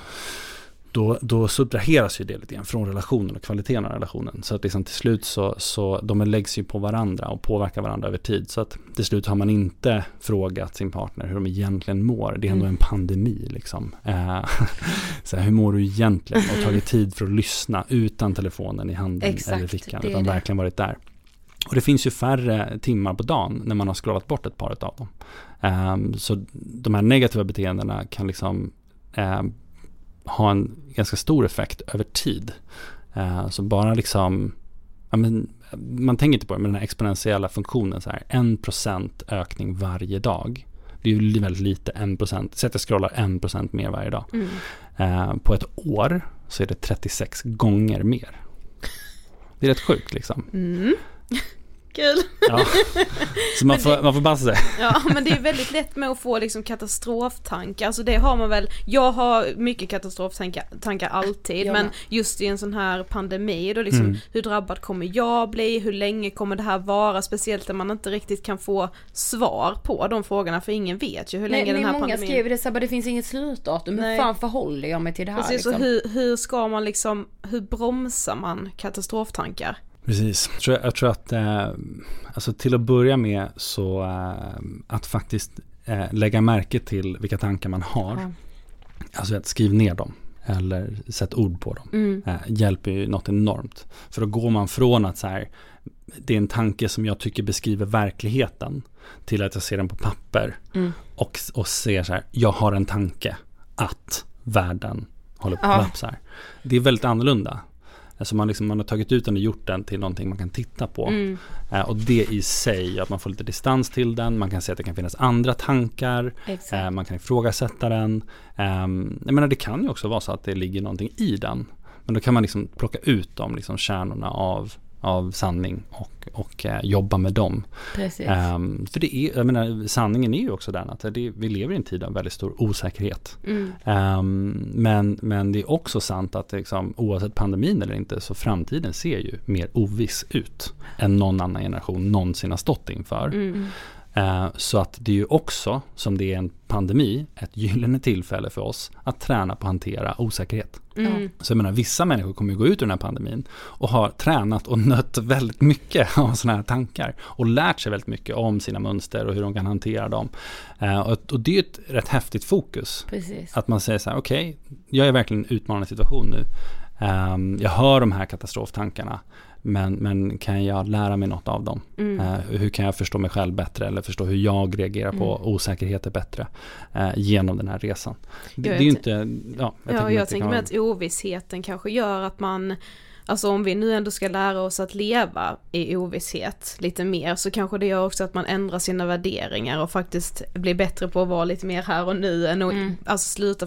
Då, då subtraheras ju det lite grann från relationen och kvaliteten av relationen. Så att liksom till slut så, så de läggs ju på varandra och påverkar varandra över tid. Så att till slut har man inte frågat sin partner hur de egentligen mår. Det är ändå en pandemi liksom. Eh, *laughs* så här, hur mår du egentligen? Och tagit tid för att lyssna utan telefonen i handen Exakt, eller fickan. Utan det. verkligen varit där. Och det finns ju färre timmar på dagen när man har scrollat bort ett par av dem. Ehm, så de här negativa beteendena kan liksom ehm, ha en ganska stor effekt över tid. Eh, så bara liksom, ja, men, man tänker inte på det, men den här exponentiella funktionen så här, en procent ökning varje dag. Det är ju väldigt lite, en procent. Säg att jag scrollar en procent mer varje dag. Eh, på ett år så är det 36 gånger mer. Det är rätt sjukt liksom. Kul. Ja. Så man får, man får passa sig. Ja men det är väldigt lätt med att få liksom katastroftankar, alltså det har man väl, jag har mycket katastroftankar tankar alltid, Jag men med. just i en sån här pandemi då liksom, Mm. hur drabbad kommer jag bli, hur länge kommer det här vara, speciellt när man inte riktigt kan få svar på de frågorna, för ingen vet ju hur länge Nej, den här många pandemin... skrev det så här, bara, det finns inget slutdatum, Nej. hur fan förhåller jag mig till det här Precis, liksom? hur, hur ska man liksom, hur bromsar man katastroftankar? Precis. Jag tror, jag tror att, eh, alltså till att börja med så eh, att faktiskt eh, lägga märke till vilka tankar man har. Ja. Alltså att skriv ner dem eller sätt ord på dem. Eh, hjälper ju något enormt. För då går man från att så här, det är en tanke som jag tycker beskriver verkligheten till att jag ser den på papper och, och ser så här, jag har en tanke att världen håller på att Ja. kollapsa. Det är väldigt annorlunda. Alltså man, liksom, man har tagit ut den och gjort den till någonting man kan titta på. Eh, och det i sig att man får lite distans till den. Man kan se att det kan finnas andra tankar. Eh, man kan ifrågasätta den. Um, jag menar det kan ju också vara så att det ligger någonting i den. Men då kan man liksom plocka ut de liksom kärnorna av, av sanning och, och eh, jobba med dem. Ehm, för det är, jag menar, sanningen är ju också den att det, vi lever i en tid av väldigt stor osäkerhet. Ehm, men, men det är också sant att liksom, oavsett pandemin eller inte så framtiden ser ju mer oviss ut än någon annan generation någonsin har stått inför. Eh, så att det är ju också, som det är en pandemi, ett gyllene tillfälle för oss att träna på att hantera osäkerhet. Mm. Så jag menar, vissa människor kommer ju gå ut ur den här pandemin och har tränat och nött väldigt mycket av sådana här tankar och lärt sig väldigt mycket om sina mönster och hur de kan hantera dem. Eh, och, det är ju ett rätt häftigt fokus. Precis. Att man säger så här, okej, jag är verkligen i en utmanande situation nu. Ehm, jag hör de här katastroftankarna. Men, men kan jag lära mig något av dem? Mm. Eh, hur kan jag förstå mig själv bättre eller förstå hur jag reagerar på Mm. osäkerheter bättre eh, genom den här resan? Det, det är inte, ja, jag ja, tänker mig jag tänker mig att ovissheten kanske gör att man, alltså om vi nu ändå ska lära oss att leva i ovisshet lite mer så kanske det gör också att man ändrar sina värderingar och faktiskt blir bättre på att vara lite mer här och nu än att Mm. alltså sluta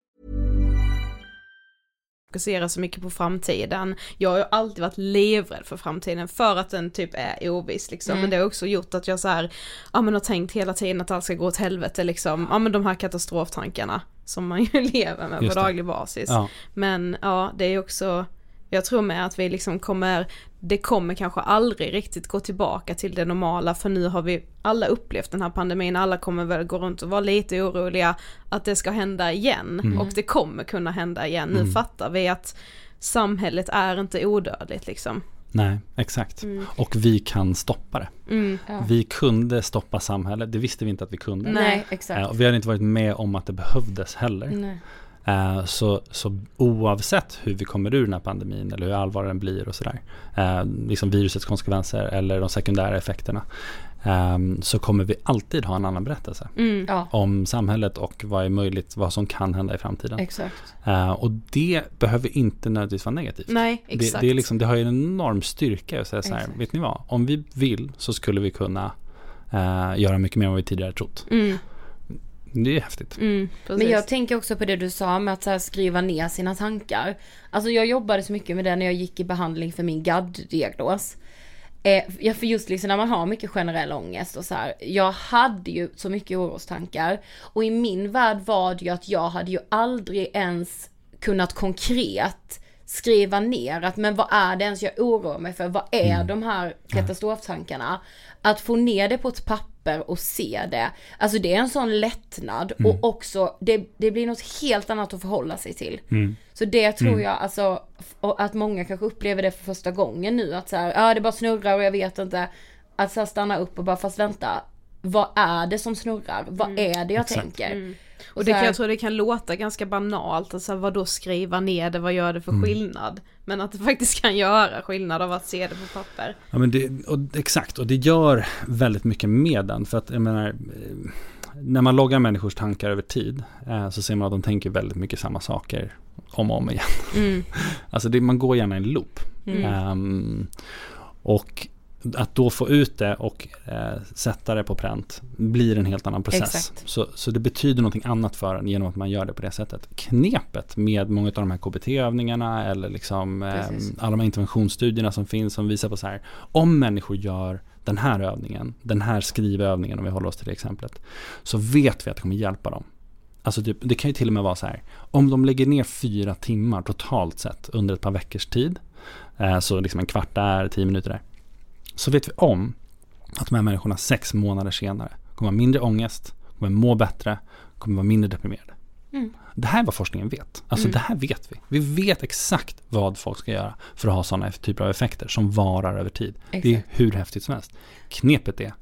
Fokusera så mycket på framtiden. Jag har ju alltid varit livrädd för framtiden för att den typ är oviss liksom. Mm. Men det har också gjort att jag så här, ja men har tänkt hela tiden att allt ska gå åt helvete liksom. Ja men de här katastroftankarna som man ju *laughs* lever med Just på det. daglig basis. Ja. Men ja, det är också, jag tror med att vi liksom kommer, det kommer kanske aldrig riktigt gå tillbaka till det normala för nu har vi alla upplevt den här pandemin, alla kommer väl gå runt och vara lite oroliga att det ska hända igen Mm. och det kommer kunna hända igen. Nu Mm. fattar vi att samhället är inte odödligt liksom. Nej, exakt. Mm. Och vi kan stoppa det. Mm. Ja. Vi kunde stoppa samhället, det visste vi inte att vi kunde. Nej, Eh, exakt. Och vi hade inte varit med om att det behövdes heller. Nej. Eh, Så, så oavsett hur vi kommer ur den här pandemin eller hur allvarlig den blir och sådär. eh, Liksom virusets konsekvenser eller de sekundära effekterna. eh, Så kommer vi alltid ha en annan berättelse. Mm. Ja, Om samhället och vad är möjligt, vad som kan hända i framtiden. exakt. Eh, Och det behöver inte nödvändigtvis vara negativt. Nej, Det, exakt. det, är liksom, det har ju en enorm styrka att säga så här, Exakt. vet ni vad? Om vi vill så skulle vi kunna eh, göra mycket mer än vad vi tidigare trott. Mm, Det är häftigt. mm. Men jag tänker också på det du sa med att så här skriva ner sina tankar. Alltså jag jobbade så mycket med det när jag gick i behandling för min GAD-diagnos. Eh, ja, för just liksom när man har mycket generell ångest och så här. Jag hade ju så mycket orostankar. Och i min värld var det ju att jag hade ju aldrig ens kunnat konkret skriva ner att men vad är det ens jag oroar mig för? Vad är de här katastroftankarna? Att få ner det på ett papper och se det. Alltså det är en sån lättnad och också det, det blir något helt annat att förhålla sig till. Mm. Så det tror jag alltså, att många kanske upplever det för första gången nu att så här, ja det bara snurrar och jag vet inte. Att så stanna upp och bara, fast vänta, vad är det som snurrar? Vad är det jag Exakt. tänker? Mm. Och det kan jag tror det kan låta ganska banalt, alltså vad då skriva ner det, vad gör det för skillnad? Men att det *laughs* faktiskt kan göra skillnad av att se det på papper. Ja, men det, och, exakt, och det gör väldigt mycket med den. För att jag menar, eh, när man loggar människors tankar över tid eh, så ser man att de tänker väldigt mycket samma saker om och om igen. Mm. *laughs* Alltså det, man går gärna i en loop. Mm. Ehm, och att då få ut det och eh, sätta det på pränt blir en helt annan process. Exakt. Så, så det betyder någonting annat för en genom att man gör det på det sättet. Knepet med många av de här KBT-övningarna eller liksom, eh, alla de här interventionsstudierna som finns som visar på så här, om människor gör den här övningen, den här skrivövningen om vi håller oss till det exemplet, så vet vi att det kommer hjälpa dem. Alltså typ, det kan ju till och med vara så här, om de lägger ner fyra timmar totalt sett under ett par veckors tid, eh, så liksom en kvart där, tio minuter där, så vet vi om att de här människorna sex månader senare kommer ha mindre ångest, kommer må bättre, kommer vara mindre deprimerade. Mm. Det här är vad forskningen vet. Alltså Mm. det här vet vi. Vi vet exakt vad folk ska göra för att ha sådana typer av effekter som varar över tid. Det är Exakt. hur häftigt som helst. Knepet är,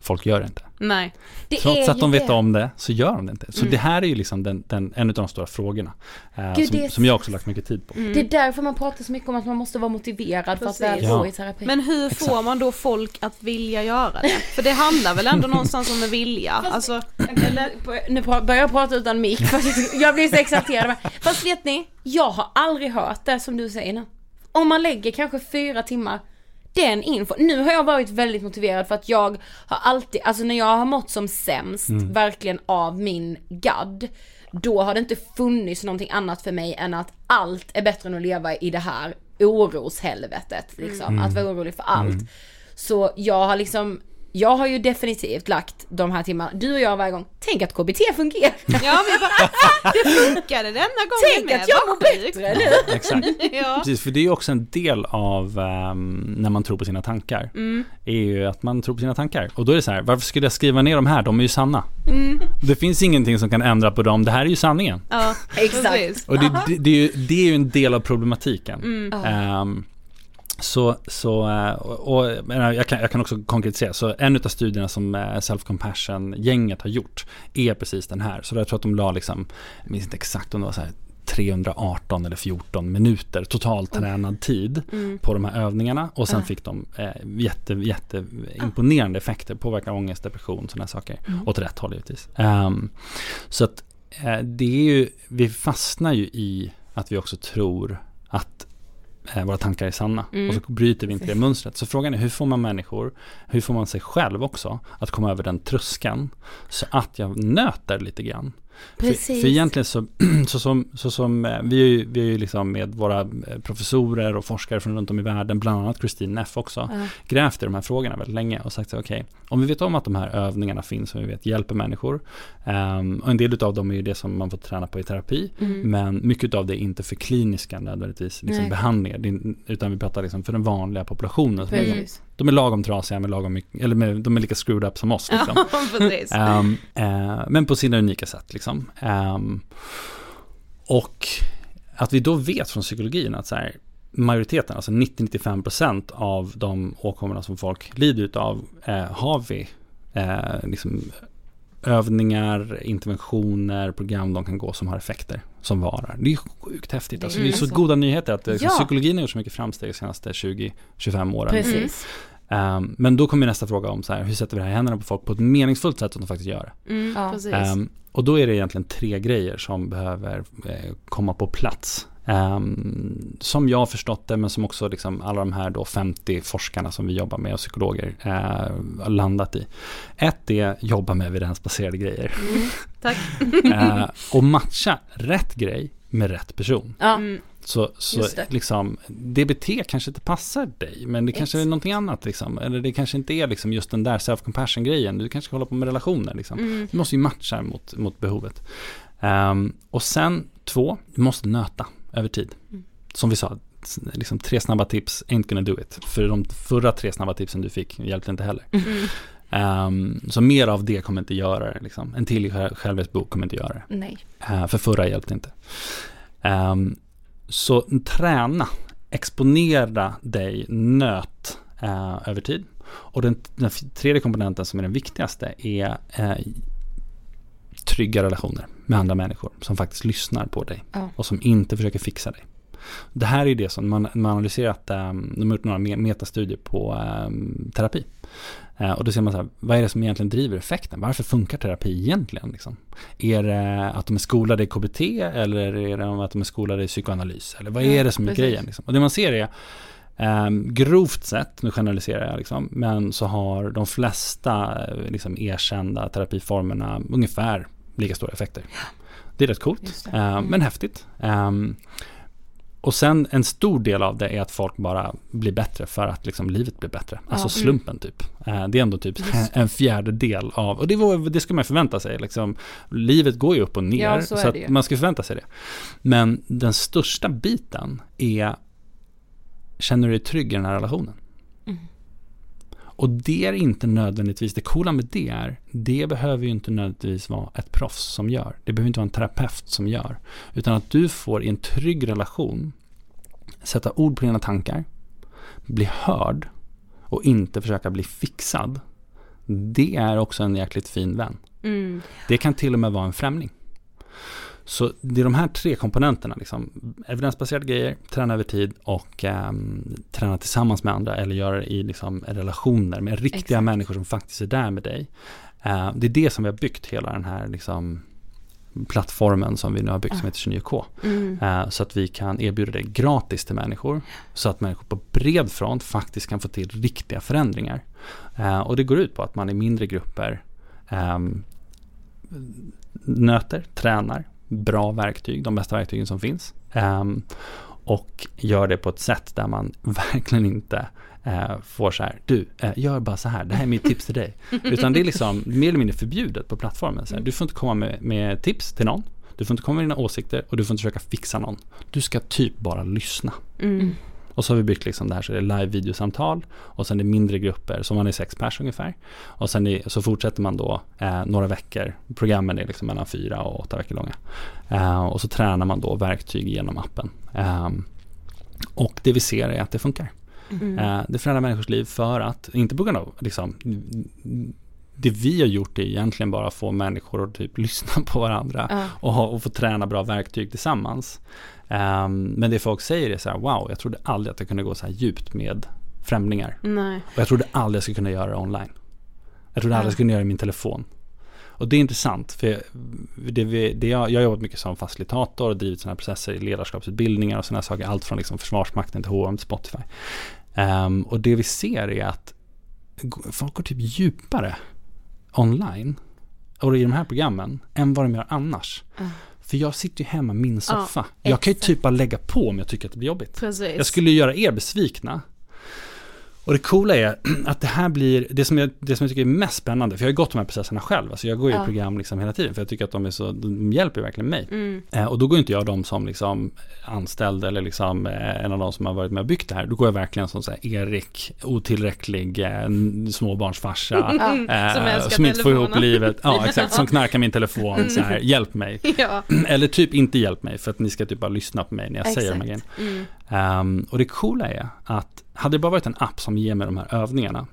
folk gör det inte. Nej. Det Trots är att de vet det. om det så gör de det inte. Så Mm. det här är ju liksom den, den, en av de stora frågorna. Eh, Gud, som, som jag också lagt mycket tid på. Det är därför man pratar så mycket om att man måste vara motiverad för att väl Ja. gå i terapi. Men hur får man då folk att vilja göra det? För det handlar väl ändå någonstans om en vilja? Alltså, Eller, nu börjar jag prata utan mick *laughs* jag blir så exalterad. Fast vet ni, jag har aldrig hört det som du säger nu. Om man lägger kanske fyra timmar den info. Nu har jag varit väldigt motiverad för att jag har alltid, alltså när jag har mått som sämst, Mm. verkligen av min gadd, då har det inte funnits någonting annat för mig än att allt är bättre än att leva i det här oroshelvetet liksom. Mm. Att vara orolig för allt. Mm. Så jag har liksom, jag har ju definitivt lagt de här timmarna, du och jag varje gång, tänk att KBT fungerar. Ja, vi bara, det funkade denna gången Tänk med, att jag mår bättre nu. Exakt. *laughs* ja. Precis, för det är ju också en del av ehm, när man tror på sina tankar. Mm. är ju att man tror på sina tankar. Och då är det så här, varför skulle jag skriva ner de här? De är ju sanna. Mm. Det finns ingenting som kan ändra på dem. Det här är ju sanningen. Ja, precis. Och det, det, det, är ju, det är ju en del av problematiken. Mm. Ja. Så, så eh, och, och jag, kan, jag kan också konkretisera, så en av studierna som eh, Self-Compassion-gänget har gjort är precis den här. Så jag tror att de la liksom, jag minns inte exakt om det var så här 318 eller 14 minuter total tränad tid Mm. på de här övningarna och sen Ja. fick de eh, jätte, jätte imponerande effekter, påverkar ångest, depression, sådana saker. Mm. Åt rätt håll givetvis. Ehm, så att eh, det är ju, vi fastnar ju i att vi också tror att våra tankar är sanna. Mm. Och så bryter vi inte det mönstret. Så frågan är hur får man människor, hur får man sig själv också att komma över den tröskeln så att jag nöter lite grann. För, Precis. för egentligen så, *clears throat* så som, så som eh, vi är ju, vi är ju liksom med våra eh, professorer och forskare från runt om i världen, bland annat Christine Neff också, Ja. grävt i de här frågorna väldigt länge och sagt okej, om vi vet om att de här övningarna finns och vi vet hjälper människor, ehm, och en del av dem är ju det som man får träna på i terapi, Mm. men mycket av det är inte för kliniska nödvändigtvis liksom Nej. behandlingar, utan vi pratar liksom för den vanliga populationen. som Precis. De är lagom trasiga, med lagom mycket, eller med, de är lika screwed up som oss. Liksom. *laughs* Ehm, eh, men på sina unika sätt liksom. Ehm, och att vi då vet från psykologin att så här, majoriteten, alltså 90-95% av de åkommorna som folk lider utav eh, har vi eh, liksom övningar, interventioner, program de kan gå som har effekter som varar. Det är sjukt häftigt. Alltså, det är så så. goda nyheter att liksom, Ja. psykologin har gjort så mycket framsteg de senaste 20-25 åren. Precis. Ehm, men då kommer nästa fråga om så här, hur sätter vi det här i händerna på folk på ett meningsfullt sätt som de faktiskt gör det. Mm, Ja. Ehm, och då är det egentligen tre grejer som behöver eh, komma på plats. Ehm, som jag har förstått det, men som också liksom alla de här då 50 forskarna som vi jobbar med och psykologer eh, har landat i. Ett är jobba med evidensbaserade grejer. Mm, tack. *laughs* eh, och matcha rätt grej med rätt person. Ja. Mm. Så, så det. liksom, DBT kanske inte passar dig, men det kanske är någonting annat. Liksom. Eller det kanske inte är liksom just den där self-compassion grejen. Du kanske ska hålla på med relationer. Liksom. Mm. Du måste ju matcha mot, mot behovet. Ehm, och sen två, du måste nöta över tid. Mm. Som vi sa, liksom, tre snabba tips ain't gonna do it. För de förra tre snabba tipsen du fick hjälpte inte heller. Ehm, så mer av det kommer inte göra det. Liksom. En till själv- självhjälpsbok kommer inte göra det. Nej. Eh, för förra hjälpte inte. Ehm, så träna, exponera dig, nöt eh, över tid. Och den, den tredje komponenten som är den viktigaste är eh, trygga relationer med andra människor som faktiskt lyssnar på dig Ja. och som inte försöker fixa dig. Det här är det som man, man analyserat, um, de har gjort några me- metastudier på ehm, terapi. Eh, och då ser man så här, vad är det som egentligen driver effekten? Varför funkar terapi egentligen? Liksom? Är det att de är skolade i KBT eller är det att de är skolade i psykoanalys? Eller vad är det som är precis. grejen? Liksom? Och det man ser är Um, grovt sett, nu generaliserar jag liksom, men så har de flesta eh, liksom, erkända terapiformerna ungefär lika stora effekter. Det är rätt coolt, Just det. eh, Mm. men häftigt. Ehm, och sen en stor del av det är att folk bara blir bättre för att liksom livet blir bättre. Alltså Ja. slumpen typ. Eh, Det är ändå typ en fjärdedel av, och det, var, det ska man förvänta sig. Liksom, livet går ju upp och ner, Ja, så så man ska förvänta sig det. Men den största biten är, känner du dig trygg i den här relationen? Mm. Och det är inte nödvändigtvis, det coola med det är, det behöver ju inte nödvändigtvis vara ett proffs som gör. Det behöver inte vara en terapeut som gör. Utan att du får i en trygg relation sätta ord på dina tankar, bli hörd och inte försöka bli fixad. Det är också en jäkligt fin vän. Mm. Det kan till och med vara en främling. Så det är de här tre komponenterna, liksom, evidensbaserade grejer, träna över tid och ehm, träna tillsammans med andra eller göra det i liksom, relationer med riktiga Exakt. människor som faktiskt är där med dig. Eh, det är det som vi har byggt hela den här liksom, plattformen som vi nu har byggt som heter 29K. Mm. Eh, så att vi kan erbjuda det gratis till människor. Så att människor på bred front faktiskt kan få till riktiga förändringar. Eh, och det går ut på att man i mindre grupper ehm, nöter, tränar, bra verktyg, de bästa verktygen som finns. Ehm, och gör det på ett sätt där man *laughs* verkligen inte eh, får så här, du, eh, gör bara så här, det här är mitt tips till dig. *laughs* Utan det är liksom mer eller mindre förbjudet på plattformen. Så här, du får inte komma med, med tips till någon, du får inte komma med dina åsikter och du får inte försöka fixa någon. Du ska typ bara lyssna. Mm. Och så har vi byggt liksom det här så det är live-videosamtal och sen är det mindre grupper, som man är sex pers ungefär. Och sen är, så fortsätter man då eh, några veckor, programmen är liksom mellan fyra och åtta veckor långa. Eh, och så tränar man då verktyg genom appen. Eh, och det vi ser är att det funkar. Mm. Eh, det förändrar människors liv för att, inte på grund av liksom, det vi har gjort är egentligen bara att få människor att typ *laughs* lyssna på varandra Ja. och, ha, och få träna bra verktyg tillsammans. Ehm, men det folk säger är så här, wow, jag trodde aldrig att jag kunde gå så här djupt med främlingar. Nej. Och jag trodde aldrig jag skulle kunna göra det online. Jag trodde aldrig jag skulle kunna göra det i min telefon. Och det är intressant, för jag- det, det jag, jag har jobbat mycket som facilitator och drivit sådana här processer i ledarskapsutbildningar och sådana saker, allt från liksom Försvarsmakten till H&M till Spotify. Ehm, och det vi ser är att folk går typ djupare online och i de här programmen än vad de gör annars. För jag sitter ju hemma i min soffa. jag kan ju typ bara lägga på om jag tycker att det blir jobbigt. Precis. Jag skulle göra er besvikna. Och det coola är *clears throat* att det här blir, det som jag, det som jag tycker är mest spännande, för jag har ju gått de här processerna själv, alltså jag går ju i Ja. program liksom hela tiden, för jag tycker att de är så, de hjälper verkligen mig. Mm. Eh, och då går inte jag dem som liksom anställd eller liksom eh, en av de som har varit med och byggt det här. Då går jag verkligen som så här Erik, otillräcklig eh, småbarnsfarsa. *laughs* eh, Som älskar som inte får ihop livet. Ja, *laughs* exakt. Som knarkar min telefon så här, hjälp mig. *laughs* Ja. Eller typ inte hjälp mig för att ni ska typ bara lyssna på mig när jag säger de här grejerna. Exakt. Mm. Ehm, och det coola är att hade det bara varit en app som ger mig de här övningarna.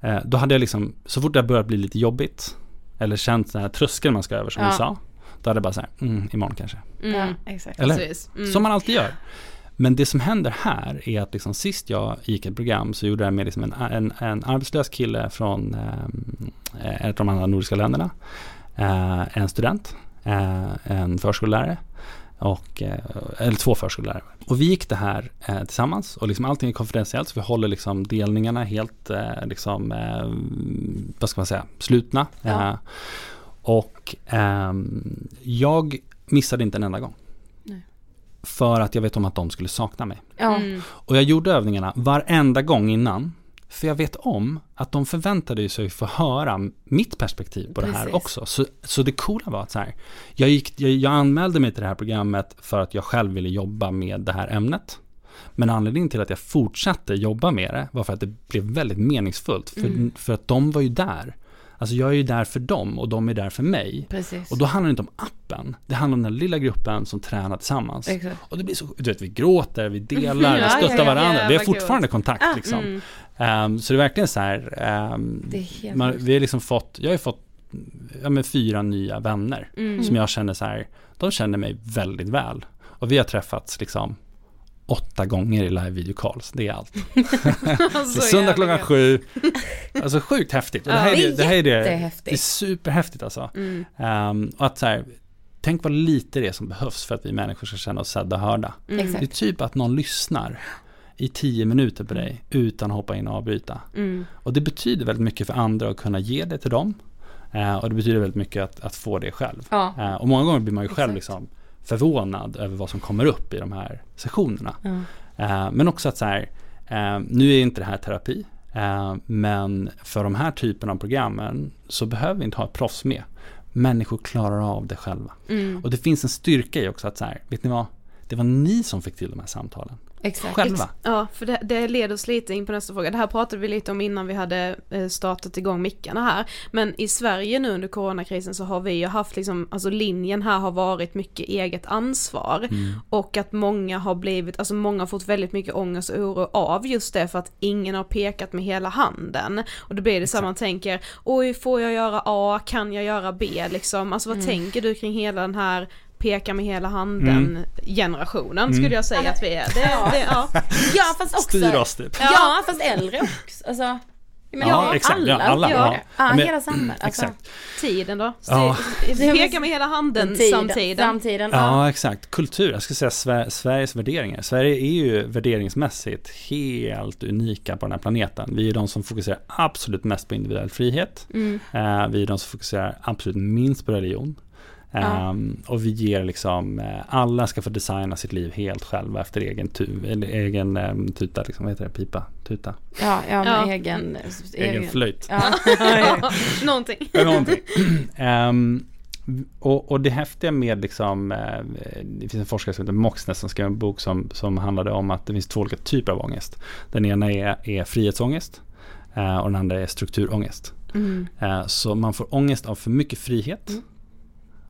eh, då hade jag liksom, så fort det börjat bli lite jobbigt. Eller känt den här tröskeln man ska över som Ja. du sa. Då hade jag bara så här, mm, imorgon kanske. Ja, exakt. Eller? Precis. Mm. Som man alltid gör. Men det som händer här är att liksom sist jag gick ett program så gjorde jag med liksom en, en, en arbetslös kille från eh, ett av de andra nordiska länderna. Eh, en student, eh, en förskollärare och, eh, eller två förskollärare. Och vi gick det här eh, tillsammans och liksom allting är konfidentiellt så vi håller liksom delningarna helt eh, liksom, eh, vad ska man säga, slutna. Ja. Eh, och ehm, jag missade inte en enda gång. Nej. För att jag vet om att de skulle sakna mig. Ja. Mm. Och jag gjorde övningarna varenda gång innan. För jag vet om att de förväntade sig få höra mitt perspektiv på det här Precis. också. Så, så det coola var att så här, jag, gick, jag, jag anmälde mig till det här programmet för att jag själv ville jobba med det här ämnet. Men anledningen till att jag fortsatte jobba med det var för att det blev väldigt meningsfullt. För, Mm. för att de var ju där. Alltså jag är ju där för dem och de är där för mig. Precis. Och då handlar det inte om appen. Det handlar om den lilla gruppen som tränar tillsammans. Exakt. Och det blir så, du vet, vi gråter, vi *laughs* delar, vi Ja, stöttar ja, ja, varandra. vi har fortfarande kontakt Ah, liksom. mm. Ehm, så det är verkligen så här, helt man, vi har liksom fått, jag har fått ja, fyra nya vänner Mm. som jag känner så här, de känner mig väldigt väl. Och vi har träffats liksom åtta gånger i live video calls, det är allt. *laughs* det är söndag klockan sju. Alltså sjukt häftigt. Och det, här är, det, det här är det, det är superhäftigt alltså. Mm. Ehm, och att så här, tänk vad lite det är som behövs för att vi människor ska känna oss sedda och hörda. Mm. Det är typ att någon lyssnar i tio minuter på dig utan att hoppa in och avbryta. Mm. Och det betyder väldigt mycket för andra att kunna ge det till dem. Eh, och det betyder väldigt mycket att, att få det själv. Ja. Eh, och många gånger blir man ju själv Exakt. liksom förvånad över vad som kommer upp i de här sessionerna. Ja. Eh, men också att så här, eh, nu är inte det här terapi, eh, men för de här typen av programmen så behöver vi inte ha ett proffs med. Människor klarar av det själva. Mm. Och det finns en styrka i också att så här, vet ni vad? Det var ni som fick till de här samtalen. Exakt. Själva. Ja, för det, det leder oss lite in på nästa fråga. Det här pratade vi lite om innan vi hade eh, startat igång mickarna här. Men i Sverige nu under coronakrisen så har vi ju haft liksom, alltså linjen här har varit mycket eget ansvar. Och att många har blivit, alltså många har fått väldigt mycket ångest och oro av just det för att ingen har pekat med hela handen. Och då blir det så här man tänker, oj får jag göra A, kan jag göra B liksom? Alltså vad tänker du kring hela den här peka med hela handen generationen skulle jag säga att vi är. Det, det, ja. Ja fast också. Styr oss typ. Ja, fast äldre också. Alltså, men Ja, exakt. Ja, alla, gör ja. det. Ja, Men- hela samhället. Alltså, Exakt. Tiden då? Ja. Peka med hela handen tiden, samtidigt. Samtiden. Ja. Ja, exakt. Kultur, jag skulle säga Sver- Sveriges värderingar. Sverige är ju värderingsmässigt helt unika på den här planeten. Vi är de som fokuserar absolut mest på individuell frihet. Mm. Eh, vi är de som fokuserar absolut minst på religion. Ehm, och vi ger liksom, eh, alla ska få designa sitt liv helt själva efter egen, tu- eller egen um, tuta, liksom, vad heter det, pipa, tuta, Ja, ja, med Ja. egen... egen flöjt. Ja. *laughs* Någonting. Någonting. *clears throat* Ehm, och, och det häftiga med liksom, eh, det finns en forskare som heter Moxnes som skrev en bok som, som handlade om att det finns två olika typer av ångest. Den ena är, är frihetsångest eh, och den andra är strukturångest. Mm. Eh, så man får ångest av för mycket frihet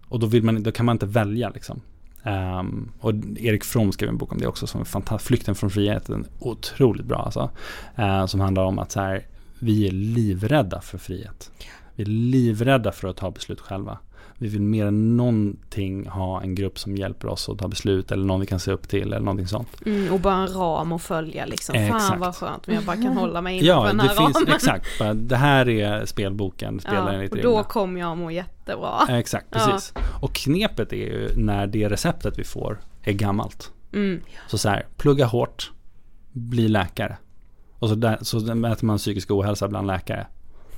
och då, vill man, då kan man inte välja liksom. Um, och Erik From skrev en bok om det också som är fantastisk, Flykten från friheten, otroligt bra alltså. Uh, som handlar om att så här, vi är livrädda för frihet. Vi är livrädda för att ta beslut själva. Vi vill mer än någonting ha en grupp som hjälper oss att ta beslut eller någon vi kan se upp till eller någonting sånt. Mm, och bara en ram att följa liksom. Fan Exakt. vad skönt om jag bara kan hålla mig inne på Ja, den det här finns, ramen. exakt. Bara, Det här är spelboken, spela Ja, och då kommer jag må jättebra. Exakt, Ja. precis. Och knepet är ju när det receptet vi får är gammalt. Mm. Så så här, plugga hårt, bli läkare. Och så, där, så mäter man psykisk ohälsa bland läkare.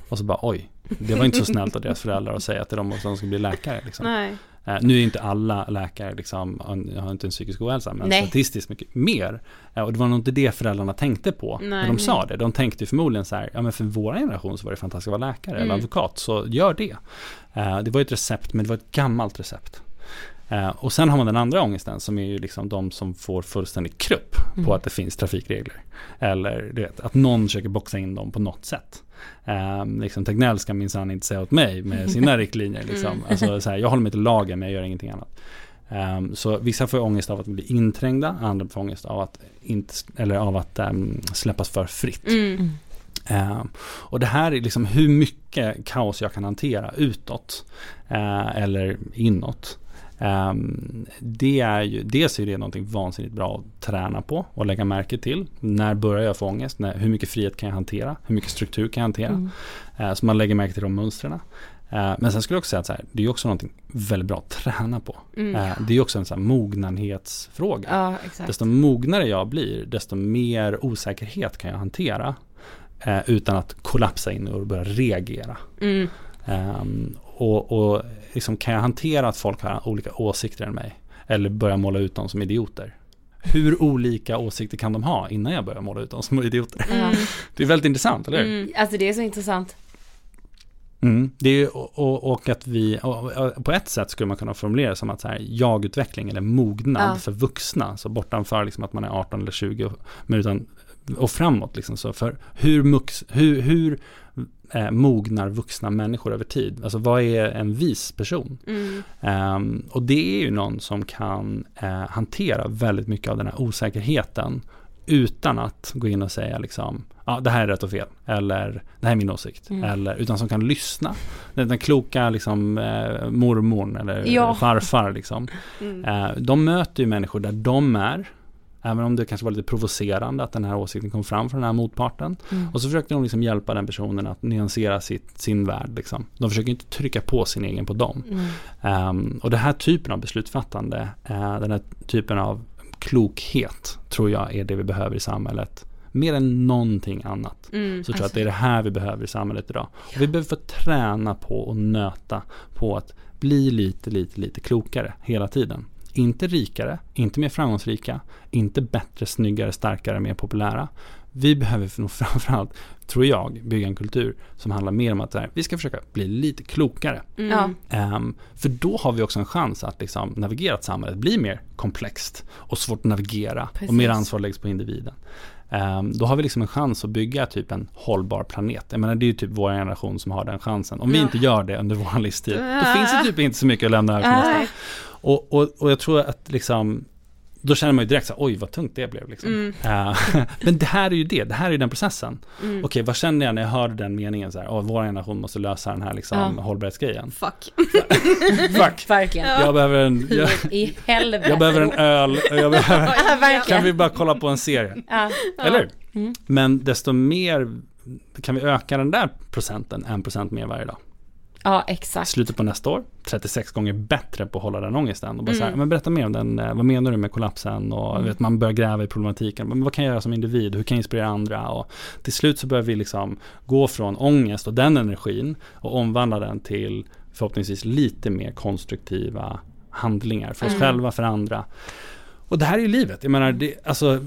Och så bara oj, det var inte så snällt av deras föräldrar att säga att det är de ska bli läkare. Liksom. Nej. Eh, nu är inte alla läkare liksom, har inte en psykisk ohälsa, men Nej. statistiskt mycket mer. Eh, och det var nog inte det föräldrarna tänkte på Nej, när de sa det. De tänkte förmodligen så här, ja men för vår generation så var det fantastiskt att vara läkare eller Mm. advokat, så gör det. Eh, det var ett recept, men det var ett gammalt recept. Eh, och sen har man den andra ångesten som är ju liksom de som får fullständig krupp på att det finns trafikregler. Eller du vet, att någon försöker boxa in dem på något sätt. Eh, liksom, Tegnell ska minsann inte säga åt mig med sina *laughs* riktlinjer. Liksom. Alltså, så här, jag håller mig till lagen men jag gör ingenting annat. Ehm, så vissa får ångest av att bli inträngda, andra får ångest av att, inte, eller av att ehm, släppas för fritt. Mm. Ehm, och det här är liksom hur mycket kaos jag kan hantera utåt eh, eller inåt. Ehm, det är ju, dels är det någonting vansinnigt bra att träna på och lägga märke till. När börjar jag få ångest? När, hur mycket frihet kan jag hantera? Hur mycket struktur kan jag hantera? Eh, så man lägger märke till de mönstren. Eh, men sen skulle jag också säga att här, det är också någonting väldigt bra att träna på. Mm. Eh, det är också en så här mognanhetsfråga. Ja. Desto mognare jag blir, desto mer osäkerhet kan jag hantera. Eh, utan att kollapsa in och börja reagera. Mm. Ehm, och och liksom, kan jag hantera att folk har olika åsikter än mig? Eller börja måla ut dem som idioter? Hur olika åsikter kan de ha innan jag börjar måla ut dem som *laughs* idioter? Ja. Det är väldigt intressant, eller hur? Mm. Alltså det är så intressant. Mm. Det är, och, och, att vi, och, och på ett sätt skulle man kunna formulera det som att så här, jag-utveckling eller mognad Ja. för vuxna, så bortanför liksom att man är 18 eller 20, och- men utan, och framåt liksom, så för hur, mux, hur, hur eh, mognar vuxna människor över tid? Alltså vad är en vis person? Mm. Ehm, och det är ju någon som kan eh, hantera väldigt mycket av den här osäkerheten utan att gå in och säga liksom, ja det här är rätt och fel, eller det här är min åsikt, Mm. eller utan som kan lyssna. Den, den kloka liksom eh, mormorn eller Ja. farfar liksom. Mm. Eh, de möter ju människor där de är, även om det kanske var lite provocerande att den här åsikten kom fram från den här motparten. Mm. Och så försökte de liksom hjälpa den personen att nyansera sitt, sin värld. Liksom. De försöker inte trycka på sin egen på dem. Mm. Ehm, och den här typen av beslutsfattande, eh, den här typen av klokhet tror jag är det vi behöver i samhället. Mer än någonting annat. Mm. Så tror jag att det är det här vi behöver i samhället idag. Och vi behöver få träna på och nöta på att bli lite, lite, lite klokare hela tiden. Inte rikare, inte mer framgångsrika, inte bättre, snyggare, starkare, mer populära. Vi behöver *laughs* nog framförallt, tror jag, bygga en kultur som handlar mer om att här, vi ska försöka bli lite klokare. Ja. Ehm, för då har vi också en chans att liksom, navigera ett samhälle blir mer komplext och svårt att navigera och mer Precis. ansvar läggs på individen. Ehm, då har vi liksom en chans att bygga typ en hållbar planet. Jag menar det är ju typ vår generation som har den chansen. Om vi Ja. inte gör det under vår livstid, då finns det typ inte så mycket att lämna över till nästa. Och, och, och jag tror att liksom då känner man ju direkt så här, oj vad tungt det blev liksom. Mm. Eh, *laughs* men det här är ju det, det här är ju den processen. Mm. Okej, vad känner jag när jag hörde den meningen så här, åh, vår generation måste lösa den här liksom Ja. hållbarhetsgrejen. Fuck. *laughs* Fuck, *laughs* Verkligen. jag behöver en, jag, i helvete. jag behöver en öl, jag behöver, kan vi bara kolla på en serie? Ja. Eller? Mm. Men desto mer kan vi öka den där procenten, en procent mer varje dag. Ja, exakt. Slutet på nästa år, 36 gånger bättre på att hålla den ångesten. Och bara så här, Mm. men berätta mer om den, eh, vad menar du med kollapsen? Och Mm. vet, man börjar gräva i problematiken. Men vad kan jag göra som individ? Hur kan jag inspirera andra? Och till slut så börjar vi liksom gå från ångest och den energin och omvandla den till förhoppningsvis lite mer konstruktiva handlingar för oss Mm. själva, för andra. Och det här är ju livet. Jag menar, det, alltså,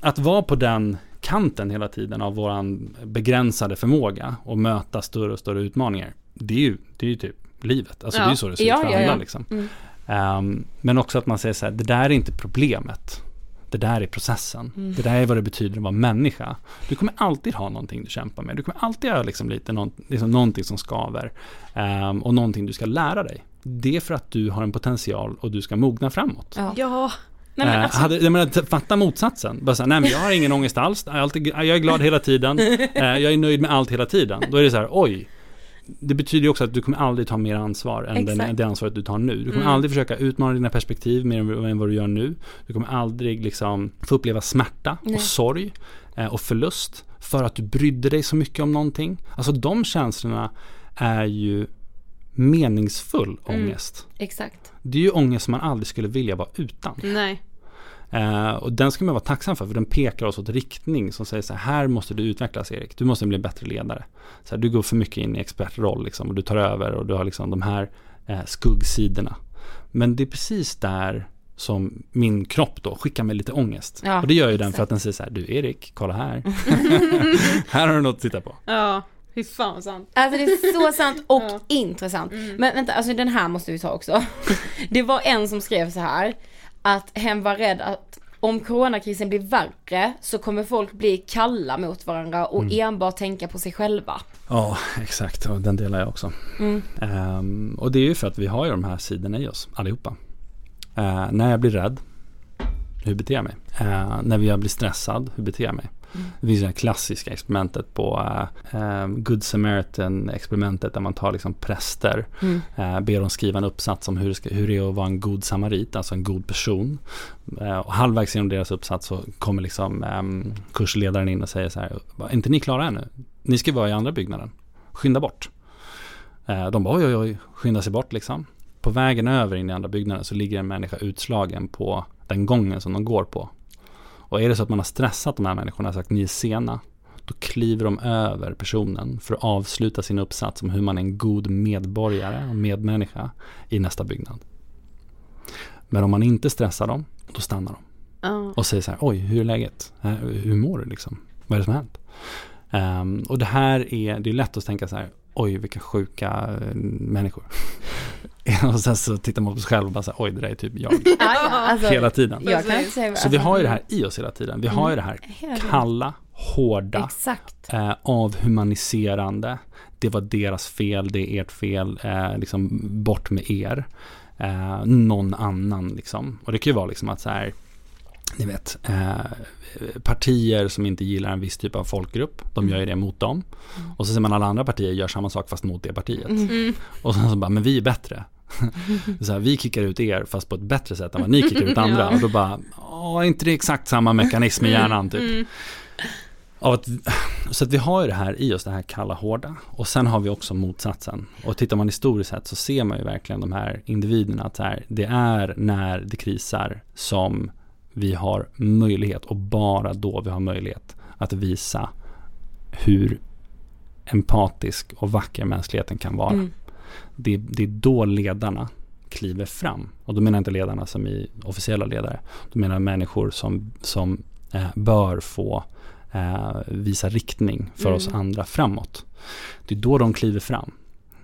att vara på den kanten hela tiden av våran begränsade förmåga och möta större och större utmaningar. Det är ju, det är ju typ livet. Alltså Ja. det är ju så det ser Ja, ut för ja, alla ja. liksom. Mm. Ehm, men också att man säger så här, det där är inte problemet. Det där är processen. Mm. Det där är vad det betyder att vara människa. Du kommer alltid ha någonting du kämpar med. Du kommer alltid ha liksom lite någon, liksom någonting som skaver. Ehm, och någonting du ska lära dig. Det är för att du har en potential och du ska mogna framåt. Ja. Ja. Nej, men Eh, alltså, hade, jag menar, fatta motsatsen. Bara så här, nej men jag har ingen ångest alls. Jag är, alltid, jag är glad hela tiden. *laughs* Jag är nöjd med allt hela tiden. Då är det så här, oj. Det betyder ju också att du kommer aldrig ta mer ansvar än den, det ansvaret du tar nu. Du kommer Mm. aldrig försöka utmana dina perspektiv mer än, än vad du gör nu. Du kommer aldrig liksom få uppleva smärta Nej. och sorg eh, och förlust för att du brydde dig så mycket om någonting. Alltså de känslorna är ju meningsfull Mm. ångest. exakt. Det är ju ångest som man aldrig skulle vilja vara utan. Nej. Eh, och den ska man vara tacksam för, för den pekar oss åt riktning som säger så här, här måste du utvecklas Erik, du måste bli en bättre ledare. Så här, du går för mycket in i expertroll liksom, och du tar över och du har liksom de här eh, skuggsidorna. Men det är precis där som min kropp då skickar mig lite ångest. Ja, och det gör ju den för att den säger så här, du Erik, kolla här. *laughs* här har du något att titta på. Ja. Fy fan vad sant. Alltså det är så sant och Ja. intressant. Men vänta, alltså den här måste vi ta också. *laughs* Det var en som skrev så här att hen var rädd att om coronakrisen blir värre så kommer folk bli kalla mot varandra och enbart tänka på sig själva. Ja, exakt. Och den delar jag också. Mm. Ehm, och det är ju för att vi har ju de här sidorna i oss, allihopa. Eh, när jag blir rädd, hur beter jag mig? Eh, när jag blir stressad, hur beter jag mig? Det finns det här klassiska experimentet på eh, Good Samaritan-experimentet där man tar liksom präster, Mm. eh, ber dem skriva en uppsats om hur det, ska, hur det är att vara en god samarit, alltså en god person. Eh, och halvvägs genom deras uppsats så kommer liksom eh, kursledaren in och säger så här, "Är inte ni klara ännu? Ni ska vara i andra byggnaden, skynda bort. De bara oj oj oj, skynda sig bort liksom. På vägen över in i andra byggnaden så ligger en människa utslagen på den gången som de går på. Och är det så att man har stressat de här människorna och sagt ni är sena, då kliver de över personen för att avsluta sin uppsats om hur man är en god medborgare och medmänniska i nästa byggnad. Men om man inte stressar dem, då stannar de Ja. och säger så här, oj, hur är läget? Hur mår du liksom? Vad är det som har hänt? Ehm, och det här är, det är lätt att tänka så här, oj, vilka sjuka eh, människor. *laughs* och sen så tittar man på sig själv och bara så här, oj, det där är typ jag. *laughs* Ja, ja, alltså, Hela tiden. Jag kan inte säga Så vi har ju det här i oss hela tiden. Vi har ju det här kalla, hårda, Exakt. eh, avhumaniserande. Det var deras fel, det är ert fel, eh, liksom bort med er. Eh, någon annan liksom. Och det kan ju vara liksom att så här, ni vet, eh, partier som inte gillar en viss typ av folkgrupp, de gör ju det mot dem. Och så ser man alla andra partier gör samma sak fast mot det partiet. Och sen så bara, men vi är bättre. *laughs* så här, vi kickar ut er fast på ett bättre sätt än vad ni kickar ut andra. Och då bara, åh, är inte det exakt samma mekanism i hjärnan typ? Av att, så att vi har ju det här i oss, det här kalla hårda. Och sen har vi också motsatsen. Och tittar man historiskt sett så ser man ju verkligen de här individerna. Att här, det är när det krisar som vi har möjlighet och bara då vi har möjlighet att visa hur empatisk och vacker mänskligheten kan vara. Mm. Det, det är då ledarna kliver fram. Och då menar jag inte ledarna som i officiella ledare. Då menar jag människor som, som eh, bör få eh, visa riktning för Mm. oss andra framåt. Det är då de kliver fram.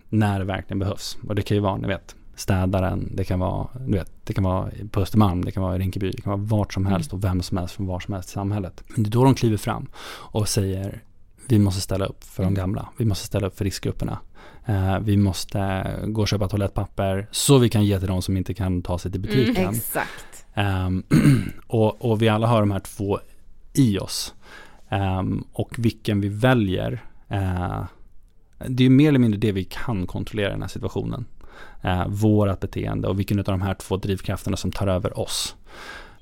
När det verkligen behövs. Och det kan ju vara, ni vet, städaren, det kan vara, du vet, det kan vara på Östermalm, det kan vara i Rinkeby, det kan vara vart som helst och vem som helst från var som helst i samhället. Men det är då de kliver fram och säger vi måste ställa upp för de gamla, vi måste ställa upp för riskgrupperna. Eh, vi måste gå och köpa toalettpapper så vi kan ge till de som inte kan ta sig till butiken. Exakt. Ehm, *clears throat* och, och vi alla har de här två i oss. Ehm, och vilken vi väljer, eh, det är mer eller mindre det vi kan kontrollera i den här situationen. Uh, vårat beteende och vilken av de här två drivkrafterna som tar över oss.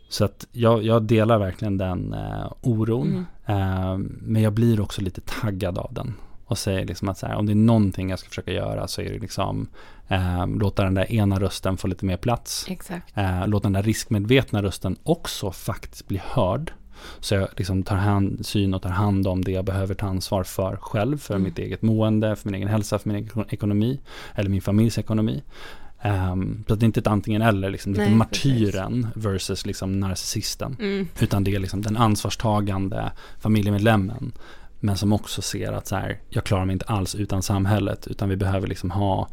Så att jag, jag delar verkligen den eh, oron. Eh, men jag blir också lite taggad av den. Och säger liksom att här, om det är någonting jag ska försöka göra så är det liksom eh, låta den där ena rösten få lite mer plats. Eh, låta den där riskmedvetna rösten också faktiskt bli hörd. Så jag liksom tar hänsyn och tar hand om det jag behöver ta ansvar för själv. För mitt eget mående, för min egen hälsa, för min egen ekonomi. Eller min familjs ekonomi. Um, så det är inte ett antingen eller, liksom, det är Nej, inte martyren versus liksom narcissisten. Utan det är liksom den ansvarstagande familjemedlemmen. Men som också ser att så här, jag klarar mig inte alls utan samhället. Utan vi behöver liksom ha,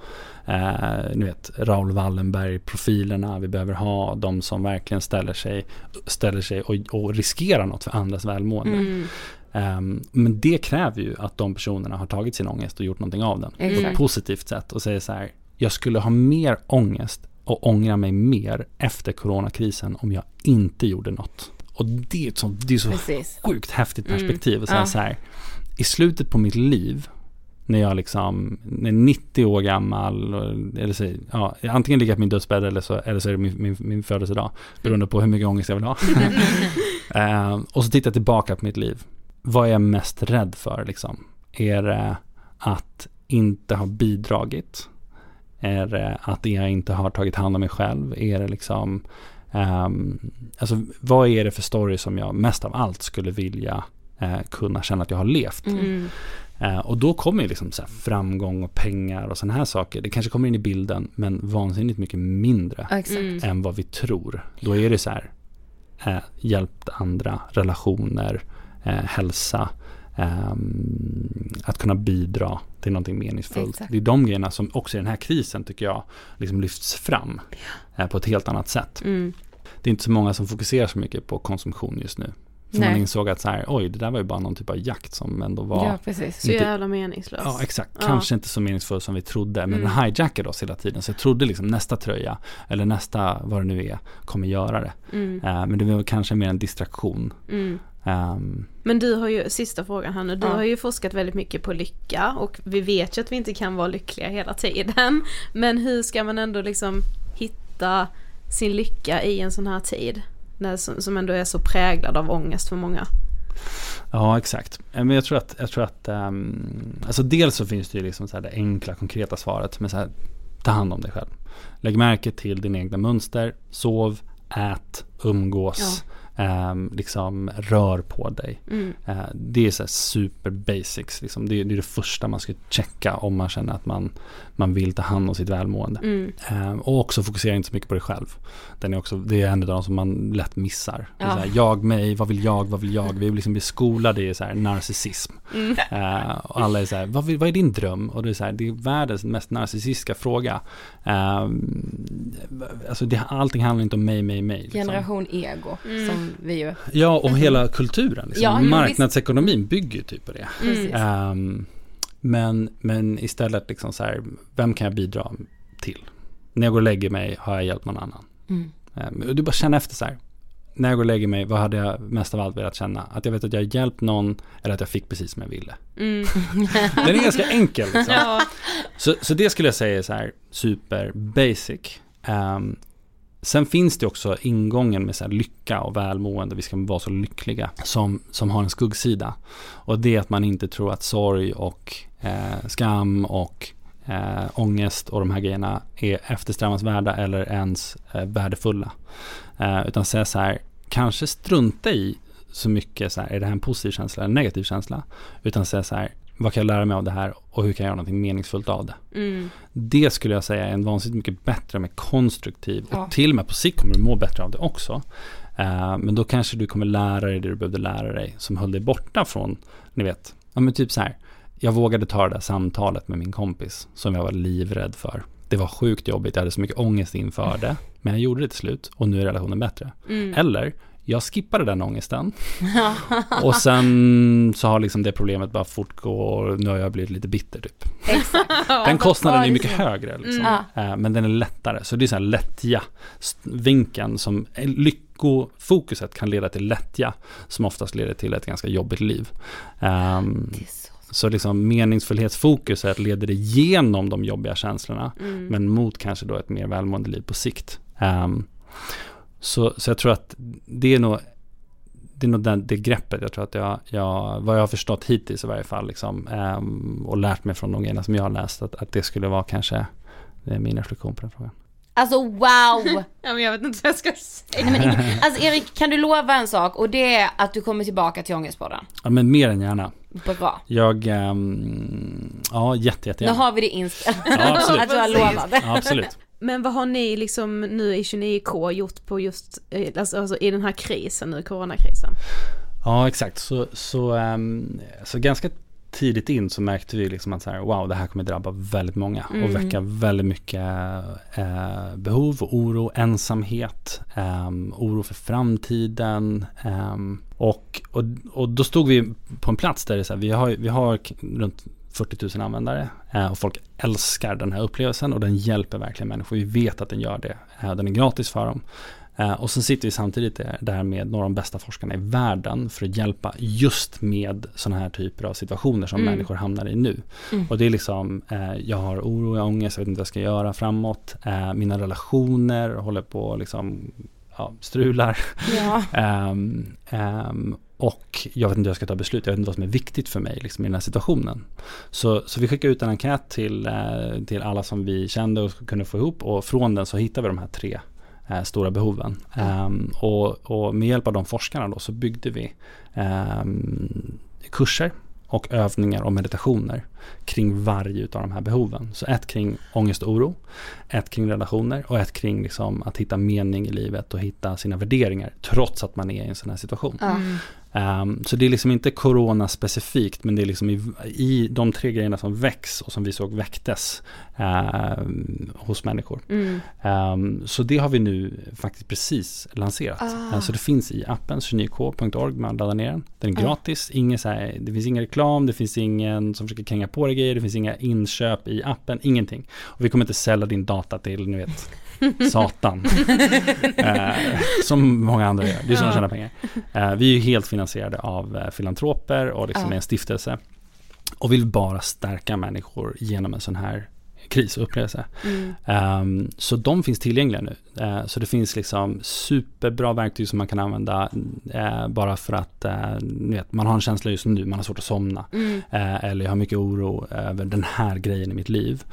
eh, ni vet, Raoul Wallenberg-profilerna. Vi behöver ha de som verkligen ställer sig, ställer sig och, och riskerar något för andras välmående. Ehm, men det kräver ju att de personerna har tagit sin ångest och gjort någonting av den. På ett Exakt. positivt sätt och säger så här, jag skulle ha mer ångest och ångra mig mer efter coronakrisen om jag inte gjorde något. Och det är, ett sånt, det är så Precis. sjukt häftigt perspektiv. Och säga Ja. så här, I slutet på mitt liv, när jag liksom, när jag är 90 år gammal, eller så, ja, antingen ligger jag på min dödsbädd eller så, eller så är det min, min, min födelsedag, beroende på hur mycket ångest jag vill ha. *laughs* Eh, och så tittar jag tillbaka på mitt liv. Vad är jag mest rädd för liksom? Är det att inte ha bidragit? Är det att jag inte har tagit hand om mig själv? Är det liksom, ehm, alltså vad är det för story som jag mest av allt skulle vilja eh, kunna känna att jag har levt? Mm. Eh, och då kommer ju liksom så här framgång och pengar och sådana här saker. Det kanske kommer in i bilden, men vansinnigt mycket mindre Exakt. än vad vi tror. Då är det så här, eh, hjälpt andra, relationer, hälsa, ehm, att kunna bidra till någonting meningsfullt. Exakt. Det är de grejerna som också i den här krisen tycker jag liksom lyfts fram eh, på ett helt annat sätt. Mm. Det är inte så många som fokuserar så mycket på konsumtion just nu. För Nej. man insåg att så här, oj, det där var ju bara någon typ av jakt som ändå var Ja, precis. Så Inte- jävla meningslöst. Ja, exakt. Ja. Kanske inte så meningsfull som vi trodde, men Mm. den hijackade oss hela tiden. Så jag trodde liksom nästa tröja, eller nästa, vad det nu är, kommer göra det. Mm. Eh, men det var kanske mer en distraktion. Mm. Ehm, Men du har ju, sista frågan här nu, du Ja. har ju forskat väldigt mycket på lycka och vi vet ju att vi inte kan vara lyckliga hela tiden. Men hur ska man ändå liksom hitta sin lycka i en sån här tid? När, som, ändå är så präglad av ångest för många. ja, exakt. Eh, Men jag tror att, jag tror att ehm, alltså dels så finns det ju liksom så här det enkla, konkreta svaret, men så här, ta hand om dig själv. Lägg märke till dina egna mönster, sov, ät, umgås, ehm, liksom rör på dig. Mm. Eh, det är så här super basics. Liksom. Det, är, det är det första man ska checka om man känner att man, man vill ta hand om sitt välmående. Mm. Eh, och också fokusera inte så mycket på dig själv. Den är också, det är en av de som man lätt missar. Ja. så här, jag, mig, vad vill jag, vad vill jag? Vi liksom blir skolade i så här narcissism. Mm. Eh, och alla är så här, vad, vill, vad är din dröm? Och det är så här, det är världens mest narcissistiska fråga. Eh, alltså det, allting handlar inte om mig, mig, mig. Liksom. Generation ego, som vi ju... Ja, och hela kulturen. Liksom. *laughs* Ja, Marknadsekonomin bygger ju typ på det. Ehm, men, men istället liksom så här, vem kan jag bidra till? När jag går och lägger mig har jag hjälpt någon annan. Mm. Och du bara känner efter så här. När jag går och lägger mig, vad hade jag mest av allt velat känna? Att jag vet att jag har hjälpt någon eller att jag fick precis som jag ville. Mm. *laughs* Den är ganska enkel. Liksom. *laughs* Ja. Så, så det skulle jag säga är så här super basic. Ehm, sen finns det också ingången med så här lycka och välmående, vi ska vara så lyckliga, som, som har en skuggsida. Och det är att man inte tror att sorg och eh, skam och eh, ångest och de här grejerna är eftersträvansvärda eller ens eh, värdefulla. Eh, utan säga så här, kanske strunta i så mycket så här, är det här en positiv känsla eller en negativ känsla? Utan säga så här, vad kan jag lära mig av det här och hur kan jag göra någonting meningsfullt av det. Mm. Det skulle jag säga är en vansinnigt mycket bättre, mer konstruktiv Ja. och till och med på sikt kommer du må bättre av det också. Eh, men då kanske du kommer lära dig det du behövde lära dig som höll dig borta från, ni vet, ja men typ så här. Jag vågade ta det där samtalet med min kompis som jag var livrädd för. Det var sjukt jobbigt, jag hade så mycket ångest inför det. Men jag gjorde det till slut och nu är relationen bättre. Mm. Eller, jag skippade den ångesten. *laughs* och sen så har liksom det problemet bara fortgå och nu har jag blivit lite bitter typ. Exakt. *laughs* Den kostnaden är mycket högre liksom. Mm. Eh, Men den är lättare. Så det är så här lättja vinkeln som lyckofokuset kan leda till lättja som oftast leder till ett ganska jobbigt liv. Är så. liksom meningsfullhetsfokuset leder igenom de jobbiga känslorna Mm. men mot kanske då ett mer välmående liv på sikt. Ehm, så, så jag tror att det är nog det är nog den, det greppet jag tror att jag, jag, vad jag har förstått hittills i varje fall, liksom, ehm, och lärt mig från de grejerna som jag har läst, att, att det skulle vara kanske min reflektion på den frågan. Alltså wow! *laughs* Ja men jag vet inte vad jag ska säga. Nej, men, alltså Erik, kan du lova en sak och det är att du kommer tillbaka till Ångestpodden? Ja, men mer än gärna. Bra. Jag, ehm, ja, jätte, jätte Nu har vi det inspelat. Ja, absolut. *laughs* att du har lovat. Ja, absolut. Men vad har ni liksom nu i 29K gjort på just, eh, alltså, alltså i den här krisen nu, coronakrisen? Ja, exakt. Så, så, ehm, så ganska tidigt in så märkte vi liksom att så här, wow, det här kommer drabba väldigt många och Mm. väcka väldigt mycket eh, behov, och oro, ensamhet, ehm, oro för framtiden. ehm, och, och, och då stod vi på en plats där det är så här, vi har, vi har runt 40 000 användare eh, och folk älskar den här upplevelsen och den hjälper verkligen människor. Vi vet att den gör det. Eh, den är gratis för dem. Eh, och sen sitter vi samtidigt där- med några av de bästa forskarna i världen för att hjälpa just med sådana här typer av situationer som Mm. människor hamnar i nu. Mm. Och det är liksom, jag har oro, jag har ångest, jag vet inte vad jag ska göra framåt. Mina relationer håller på liksom, ja, strular. Ja. *laughs* Ehm, ehm, och jag vet inte hur jag ska ta beslut, jag vet inte vad som är viktigt för mig liksom, i den här situationen. Så, så vi skickade ut en enkät till, eh, till alla som vi kände och kunde få ihop och från den så hittade vi de här tre eh, stora behoven. Um, och, och med hjälp av de forskarna då så byggde vi um, kurser och övningar och meditationer kring varje av de här behoven. Så ett kring ångest och oro, ett kring relationer och ett kring liksom att hitta mening i livet och hitta sina värderingar trots att man är i en sån här situation. Mm. Ehm, så det är liksom inte corona specifikt men det är liksom i, i de tre grejerna som väcks och som vi såg väcktes ehm, hos människor. Mm. Ehm, så det har vi nu faktiskt precis lanserat. Ah. Eh, så det finns i appen 29k.org, man laddar ner den. Den är Ah. gratis, ingen så här, det finns ingen reklam, det finns ingen som försöker kränga på dig grejer, det finns inga inköp i appen, ingenting. Och vi kommer inte sälja din data till, ni vet, *laughs* Satan. eh, som många andra gör, det är så de tjänar pengar. Eh, vi är ju helt finansierade av eh, filantroper och liksom är en stiftelse. Och vill bara stärka människor genom en sån här kris och upplevelse. Mm. Ehm, så de finns tillgängliga nu. Eh, så det finns liksom superbra verktyg som man kan använda eh, bara för att ni vet, man har en känsla just nu, man har svårt att somna. Mm. Eller jag har mycket oro över den här grejen i mitt liv.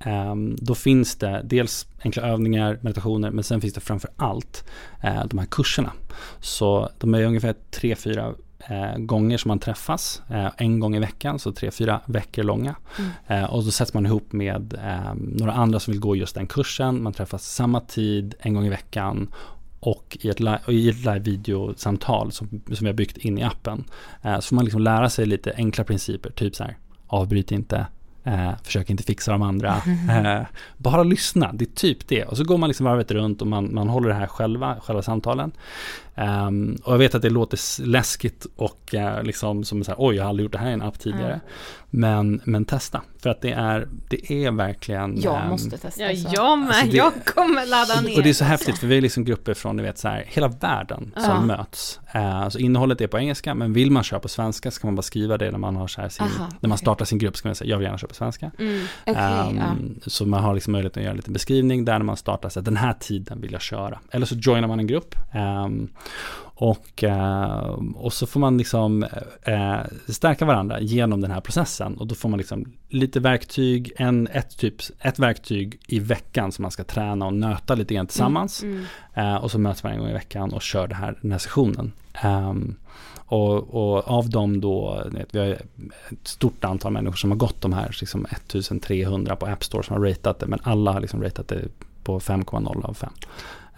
Ehm, då finns det dels enkla övningar, meditationer, men sen finns det framför allt eh, de här kurserna. Så de är ungefär tre, fyra eh, gånger som man träffas, eh, en gång i veckan, så tre, fyra veckor långa. Mm. Och så sätts man ihop med eh, några andra som vill gå just den kursen, man träffas samma tid, en gång i veckan och i ett, li- och i ett live-videosamtal som, som vi har byggt in i appen. Så får man liksom lära sig lite enkla principer, typ så här, avbryt inte, eh, försök inte fixa de andra, eh, bara lyssna, det är typ det. Och så går man liksom varvet runt och man, man håller det här själva, själva samtalen. Ehm, och jag vet att det låter läskigt och eh, liksom som så här, oj, jag har aldrig gjort det här i en app tidigare. Men, men testa, för att det är, det är verkligen... Jag ehm, måste testa. Ja, så. jag med, Alltså det- jag kommer ladda ner. och det är så häftigt för vi är liksom grupper från ni vet, så här, hela världen som Ja. möts. Eh, så innehållet är på engelska men vill man köra på svenska så kan man bara skriva det när man, har så här sin, Aha, när man startar sin grupp. Så kan man säga jag vill gärna köra på svenska. Mm. Okej, Ehm, ja. Så man har liksom möjlighet att göra en liten beskrivning där när man startar så att den här tiden vill jag köra. Eller så joinar man en grupp. Och, eh, och så får man liksom eh, stärka varandra genom den här processen. Och då får man liksom lite verktyg, en, ett, typ, ett verktyg i veckan som man ska träna och nöta lite grann tillsammans. Mm, Eh, och så möts man en gång i veckan och kör det här, den här sessionen. Ehm, och, och av dem då, vi har ett stort antal människor som har gått de här liksom 1300 på App Store som har ratat det, men alla har liksom ratat det på 5,0 av 5.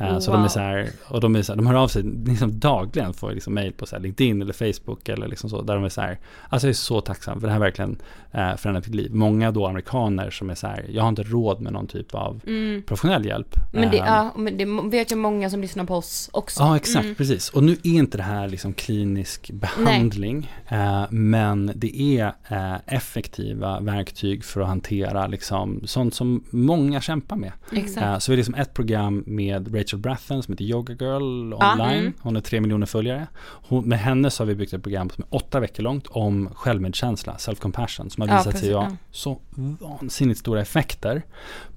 Eh, Så de är Wow. så här, och de är så här, de hör av sig liksom dagligen, får liksom mail på så här LinkedIn eller Facebook eller liksom så, där de är så här, alltså jag är så tacksam för det här verkligen eh, förändrat mitt liv. Många då amerikaner som är så här, jag har inte råd med någon typ av Mm. professionell hjälp. Men det, Eh, ja, men det vet jag många som lyssnar på oss också. Ja, exakt, Mm. precis. Och nu är inte det här liksom klinisk behandling, eh, men det är eh, effektiva verktyg för att hantera liksom sånt som många kämpar med. Exakt. Eh, så vi har liksom ett program med Rachel Brathen som heter Yoga Girl Ja, online. mm. Hon har tre miljoner följare. Hon, med henne så har vi byggt ett program som är åtta veckor långt om självmedkänsla, self-compassion, som har visat sig ha så vansinnigt stora effekter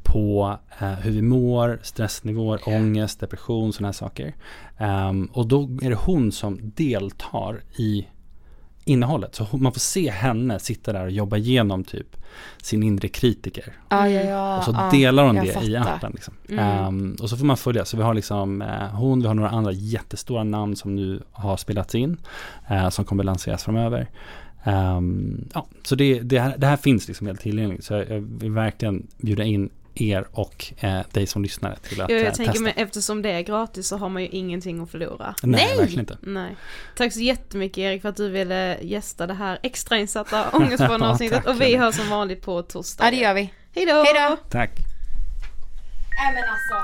på eh, hur vi mår, stressnivåer, ångest, depression, sådana här saker. Ehm, och då är det hon som deltar i innehållet. Så man får se henne sitta där och jobba igenom typ sin inre kritiker. Ja, ja, ja. Och så ja, delar hon det i appen. Liksom. Mm. Ehm, och så får man följa. Så vi har liksom eh, hon, vi har några andra jättestora namn som nu har spelats in. eh, som kommer lanseras framöver. Ehm, ja, så det, det, här, det här finns liksom helt tillgängligt. Så jag vill verkligen bjuda in er och eh, dig som lyssnare till att Jag, eh, jag tänker testa. mig, eftersom det är gratis så har man ju ingenting att förlora. Nej, verkligen inte. Nej. Tack så jättemycket Erik för att du ville gästa det här extrainsatta ångestbarnavsnittet *laughs* Tack, och vi hörs som vanligt på torsdag. Ja, det gör vi. Hej då! Hej då! Tack. Nej men alltså.